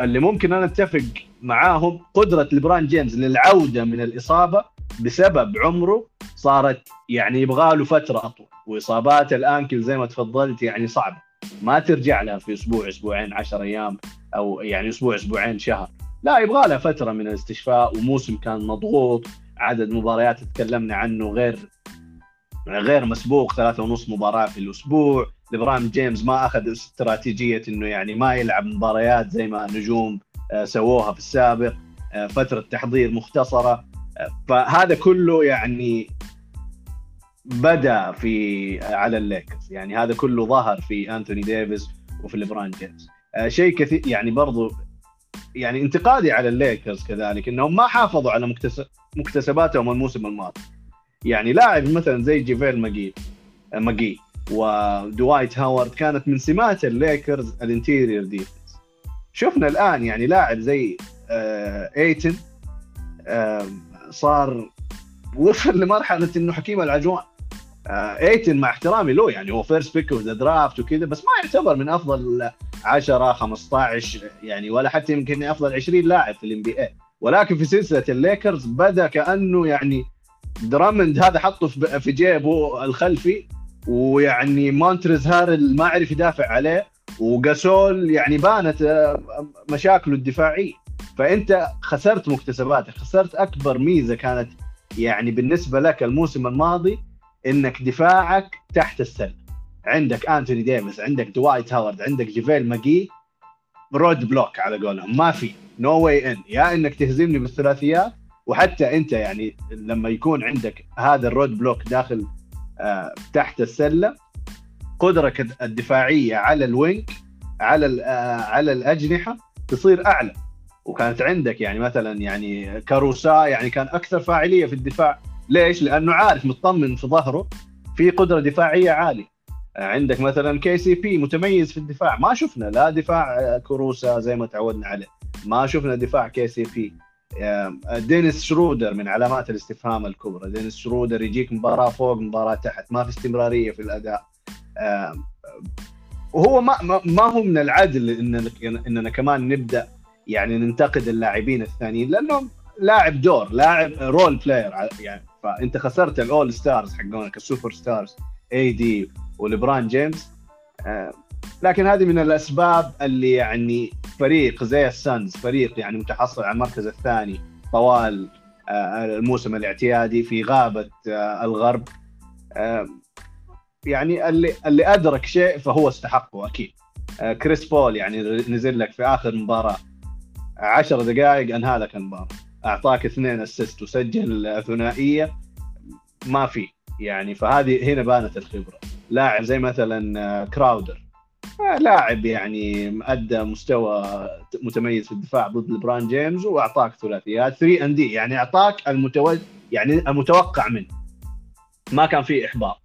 S1: اللي ممكن أنا أتفق معاهم قدرة لبران جيمس للعودة من الإصابة بسبب عمره صارت يعني يبغى له فترة أطول. واصابات الانكل زي ما تفضلت يعني صعبة. ما ترجع لها في أسبوع أسبوعين 10 أيام أو يعني أسبوع أسبوعين شهر. لا يبغى لها فترة من الاستشفاء وموسم كان مضغوط عدد مباريات تكلمنا عنه غير غير مسبوق ثلاثة ونص مباراة في الأسبوع. لبران جيمس ما أخذ استراتيجية أنه يعني ما يلعب مباريات زي ما نجوم آه، سووها في السابق آه، فترة تحضير مختصرة. آه، فهذا كله يعني بدأ في على الليكرز. يعني هذا كله ظهر في أنتوني ديفيس وفي ليبرون جيمس شيء كثير يعني برضو يعني انتقادي على الليكرز كذلك إنهم ما حافظوا على مكتسب مكتسباتهم الموسم الماضي. يعني لاعب مثلا زي جيفيل ماجي ماجي ودوايت هاورد كانت من سمات الليكرز ال interior defense. شفنا الآن يعني لاعب زي آه إيتن صار وصل لمرحلة إنه حكيم أولاجوان. آه إيتن مع احترامي له يعني هو first pick of the draft وكذا بس ما يعتبر من أفضل 10 15 يعني ولا حتى يمكن أفضل 20 لاعب في ال NBA ولكن في سلسلة الليكرز بدأ كأنه يعني درامند هذا حطه في جيبه الخلفي. ويعني مونتريز هارل ما عرف يدافع عليه وجاسول يعني بانت آه، مشاكله الدفاعيه فأنت خسرت مكتسباتك خسرت أكبر ميزة كانت يعني بالنسبة لك الموسم الماضي إنك دفاعك تحت السله عندك أنتوني ديفيس عندك دوايت هاورد عندك جافيل ماجي road block على قولهم. ما في no way ان يا إنك تهزمني بالثلاثيات وحتى أنت يعني لما يكون عندك هذا ال road block داخل تحت السلة. قدرك الدفاعية على ال wing على آه على الأجنحة تصير أعلى. وكانت عندك يعني مثلا يعني كاروسا يعني كان أكثر فاعلية في الدفاع. ليش؟ لأنه عارف مطمن في ظهره في قدرة دفاعية عالية. عندك مثلا KCP متميز في الدفاع. ما شفنا لا دفاع كروسا زي ما تعودنا عليه. ما شفنا دفاع KCP دينيس شرودر من علامات الاستفهام الكبرى. دينيس شرودر يجيك مباراة فوق مباراة تحت. ما في استمرارية في الأداء. وهو ما ما هو من العدل إننا إننا كمان نبدأ يعني ننتقد اللاعبين الثانيين لأنهم لاعب دور لاعب role player يعني فأنت خسرت ال all stars حقونك ال super stars AD وليبران جيمس. آه، لكن هذه من الأسباب اللي يعني فريق زي السانز فريق يعني متحصل على المركز الثاني طوال آه، الموسم الاعتيادي في غابة آه، الغرب. يعني اللي اللي أدرك شيء فهو استحقه أكيد. كريس بول يعني نزل لك في آخر مباراة. 10 دقائق أنهى لك المباراة. أعطاك اثنين assist وسجل ثنائية. ما في. يعني فهذه هنا بانت الخبرة. لاعب زي مثلا آه، كراودر. آه، لاعب يعني ادى مستوى متميز في الدفاع ضد لبران جيمس وأعطاك ثلاثيات. 3 and D يعني أعطاك المتوج يعني المتوقع منه. ما كان في إحباط.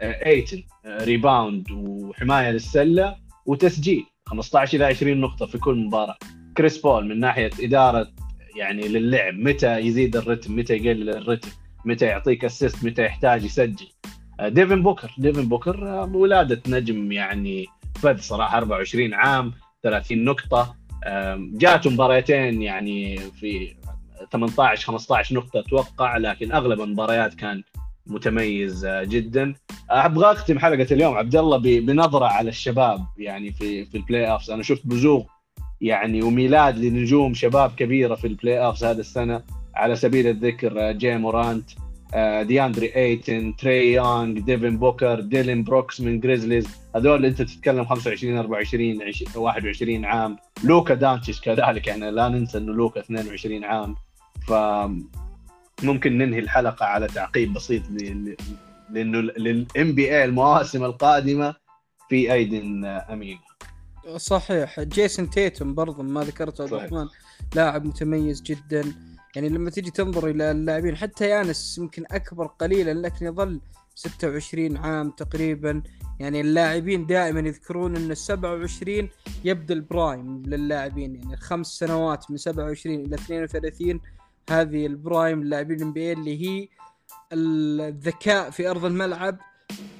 S1: ايتن rebound وحماية للسلة وتسجيل. 15 إلى 20 نقطة في كل مباراة. كريس بول من ناحية إدارة يعني للعب. متى يزيد الرتم؟ متى يقلل الرتم؟ متى يعطيك assist متى يحتاج يسجل؟ آه، ديفن بوكر ديفن بوكر آه، ولادة نجم يعني فذ صراحة 24 عام 30 نقطة. جاته مباريتين يعني في 18 15 نقطة أتوقع لكن أغلب المباريات كان متميز آه، جدا. أبغى أختم حلقة اليوم عبد الله بنظرة على الشباب يعني في في ال playoffs أنا شفت بزوغ يعني وميلاد لنجوم شباب كبيرة في ال playoffs هذا السنة على سبيل الذكر جا مورانت دياندري ايتن تري يونغ ديفن بوكر ديلين بروكس من جريزليز هذول انت تتكلم 25 24 21 عام. لوكا دانتش كذلك يعني لا ننسى إنه لوكا 22 عام. ف ممكن ننهي الحلقة على تعقيب بسيط لإنه للام بي اي المواسم القادمة في ايد امين
S2: صحيح. جيسون تيتم برضه ما ذكرته عبد الرحمن لاعب متميز جدا. يعني لما تيجي تنظر إلى اللاعبين حتى يانس يمكن أكبر قليلا لكن يظل 26 عام تقريبا. يعني اللاعبين دائما يذكرون إن ال 27 يبدا ال prime للاعبين. يعني الخمس سنوات من 27 إلى 32 هذه ال prime للاعبين الام اللي هي الذكاء في أرض الملعب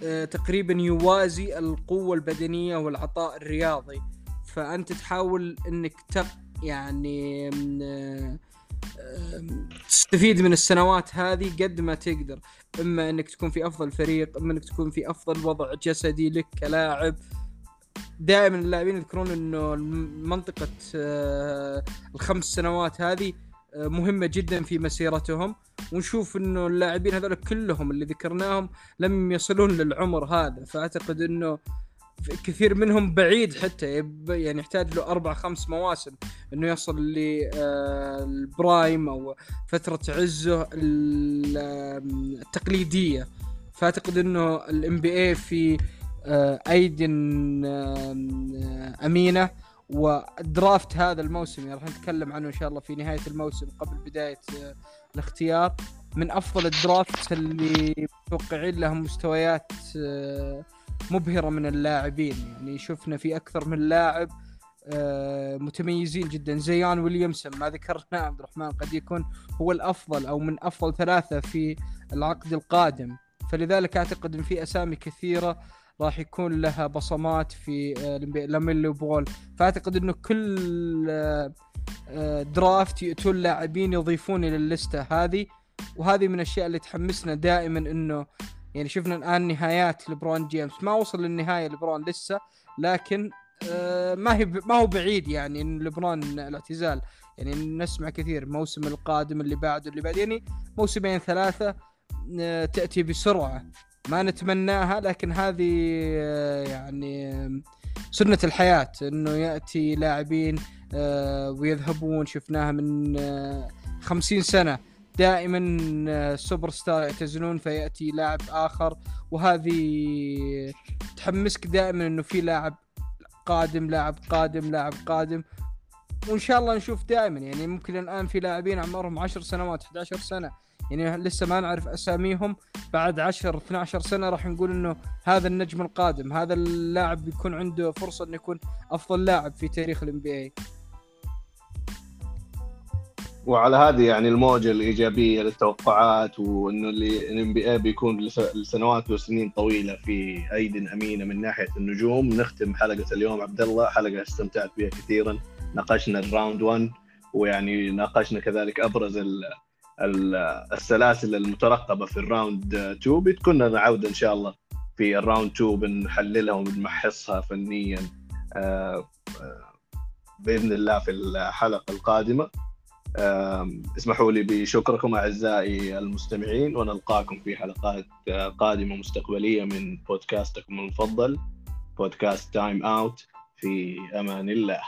S2: آه، تقريبا يوازي القوة البدنية والعطاء الرياضي. فأنت تحاول إنك تق يعني تستفيد من السنوات هذه قد ما تقدر. إما إنك تكون في أفضل فريق إما إنك تكون في أفضل وضع جسدي لك كلاعب. دائما اللاعبين يذكرون إنه منطقة آه، الخمس سنوات هذه آه، مهمة جدا في مسيرتهم. ونشوف إنه اللاعبين هذول كلهم اللي ذكرناهم لم يصلون للعمر هذا. فأعتقد إنه كثير منهم بعيد حتى يعني يحتاج له أربع خمس مواسم إنه يصل لل prime أو فترة عزه التقليدية. فأعتقد إنه ال NBA في آه، ايد أمينة وال draft هذا الموسم. يعني راح نتكلم عنه إن شاء الله في نهاية الموسم قبل بداية آه، الاختيار. من أفضل ال draft اللي متوقعين لهم مستويات آه، مبهرة من اللاعبين. يعني شفنا في أكثر من لاعب آه، متميزين جدا. زيان ويليامسون ما ذكرناه عبد الرحمن قد يكون هو الأفضل أو من أفضل ثلاثة في العقد القادم. فلذلك أعتقد إن في أسامي كثيرة راح يكون لها بصمات في آه، لاميلو بول فأعتقد إنه كل درافت آه، يأتون لاعبين يضيفون إلى اللسته هذه. وهذه من الأشياء اللي تحمسنا دائما إنه يعني شفنا الآن نهايات لبرون جيمس. ما وصل للنهاية لبرون لسه لكن آه ما هي ما هو بعيد يعني إن لبرون الاعتزال يعني نسمع كثير الموسم القادم اللي بعده اللي بعد يعني موسمين ثلاثة آه تأتي بسرعة. ما نتمناها لكن هذه آه يعني سنة الحياة. إنه يأتي لاعبين ويذهبون. شفناها من خمسين سنة. دائما آه، سوبر ستار يعتزلون فيأتي لاعب آخر. وهذه تحمسك دائما إنه في لاعب قادم لاعب قادم لاعب قادم. وإن شاء الله نشوف دائما. يعني ممكن الآن في لاعبين اعمارهم 10 سنوات 11 سنة. يعني لسه ما نعرف أساميهم. بعد 10 12 سنة راح نقول إنه هذا النجم القادم. هذا اللاعب بيكون عنده فرصة إنه يكون أفضل لاعب في تاريخ ال NBA
S1: وعلى هذه يعني الموجة الإيجابية للتوقعات وإنه ال NBA بيكون لسنوات وسنين طويلة في أيد أمينة من ناحية النجوم. نختم حلقة اليوم عبد الله حلقة استمتعت بها كثيرا. ناقشنا ال round 1 ويعني ناقشنا كذلك أبرز ال السلاسل المترقبة في ال round 2 بتكون لنا عودة إن شاء الله في ال round 2 بنحللها وبنمحصها فنيا آه، آه، بإذن الله في الحلقة القادمة. اسمحوا لي بشكركم أعزائي المستمعين ونلقاكم في حلقات قادمة مستقبلية من بودكاستكم المفضل بودكاست Time Out في أمان الله.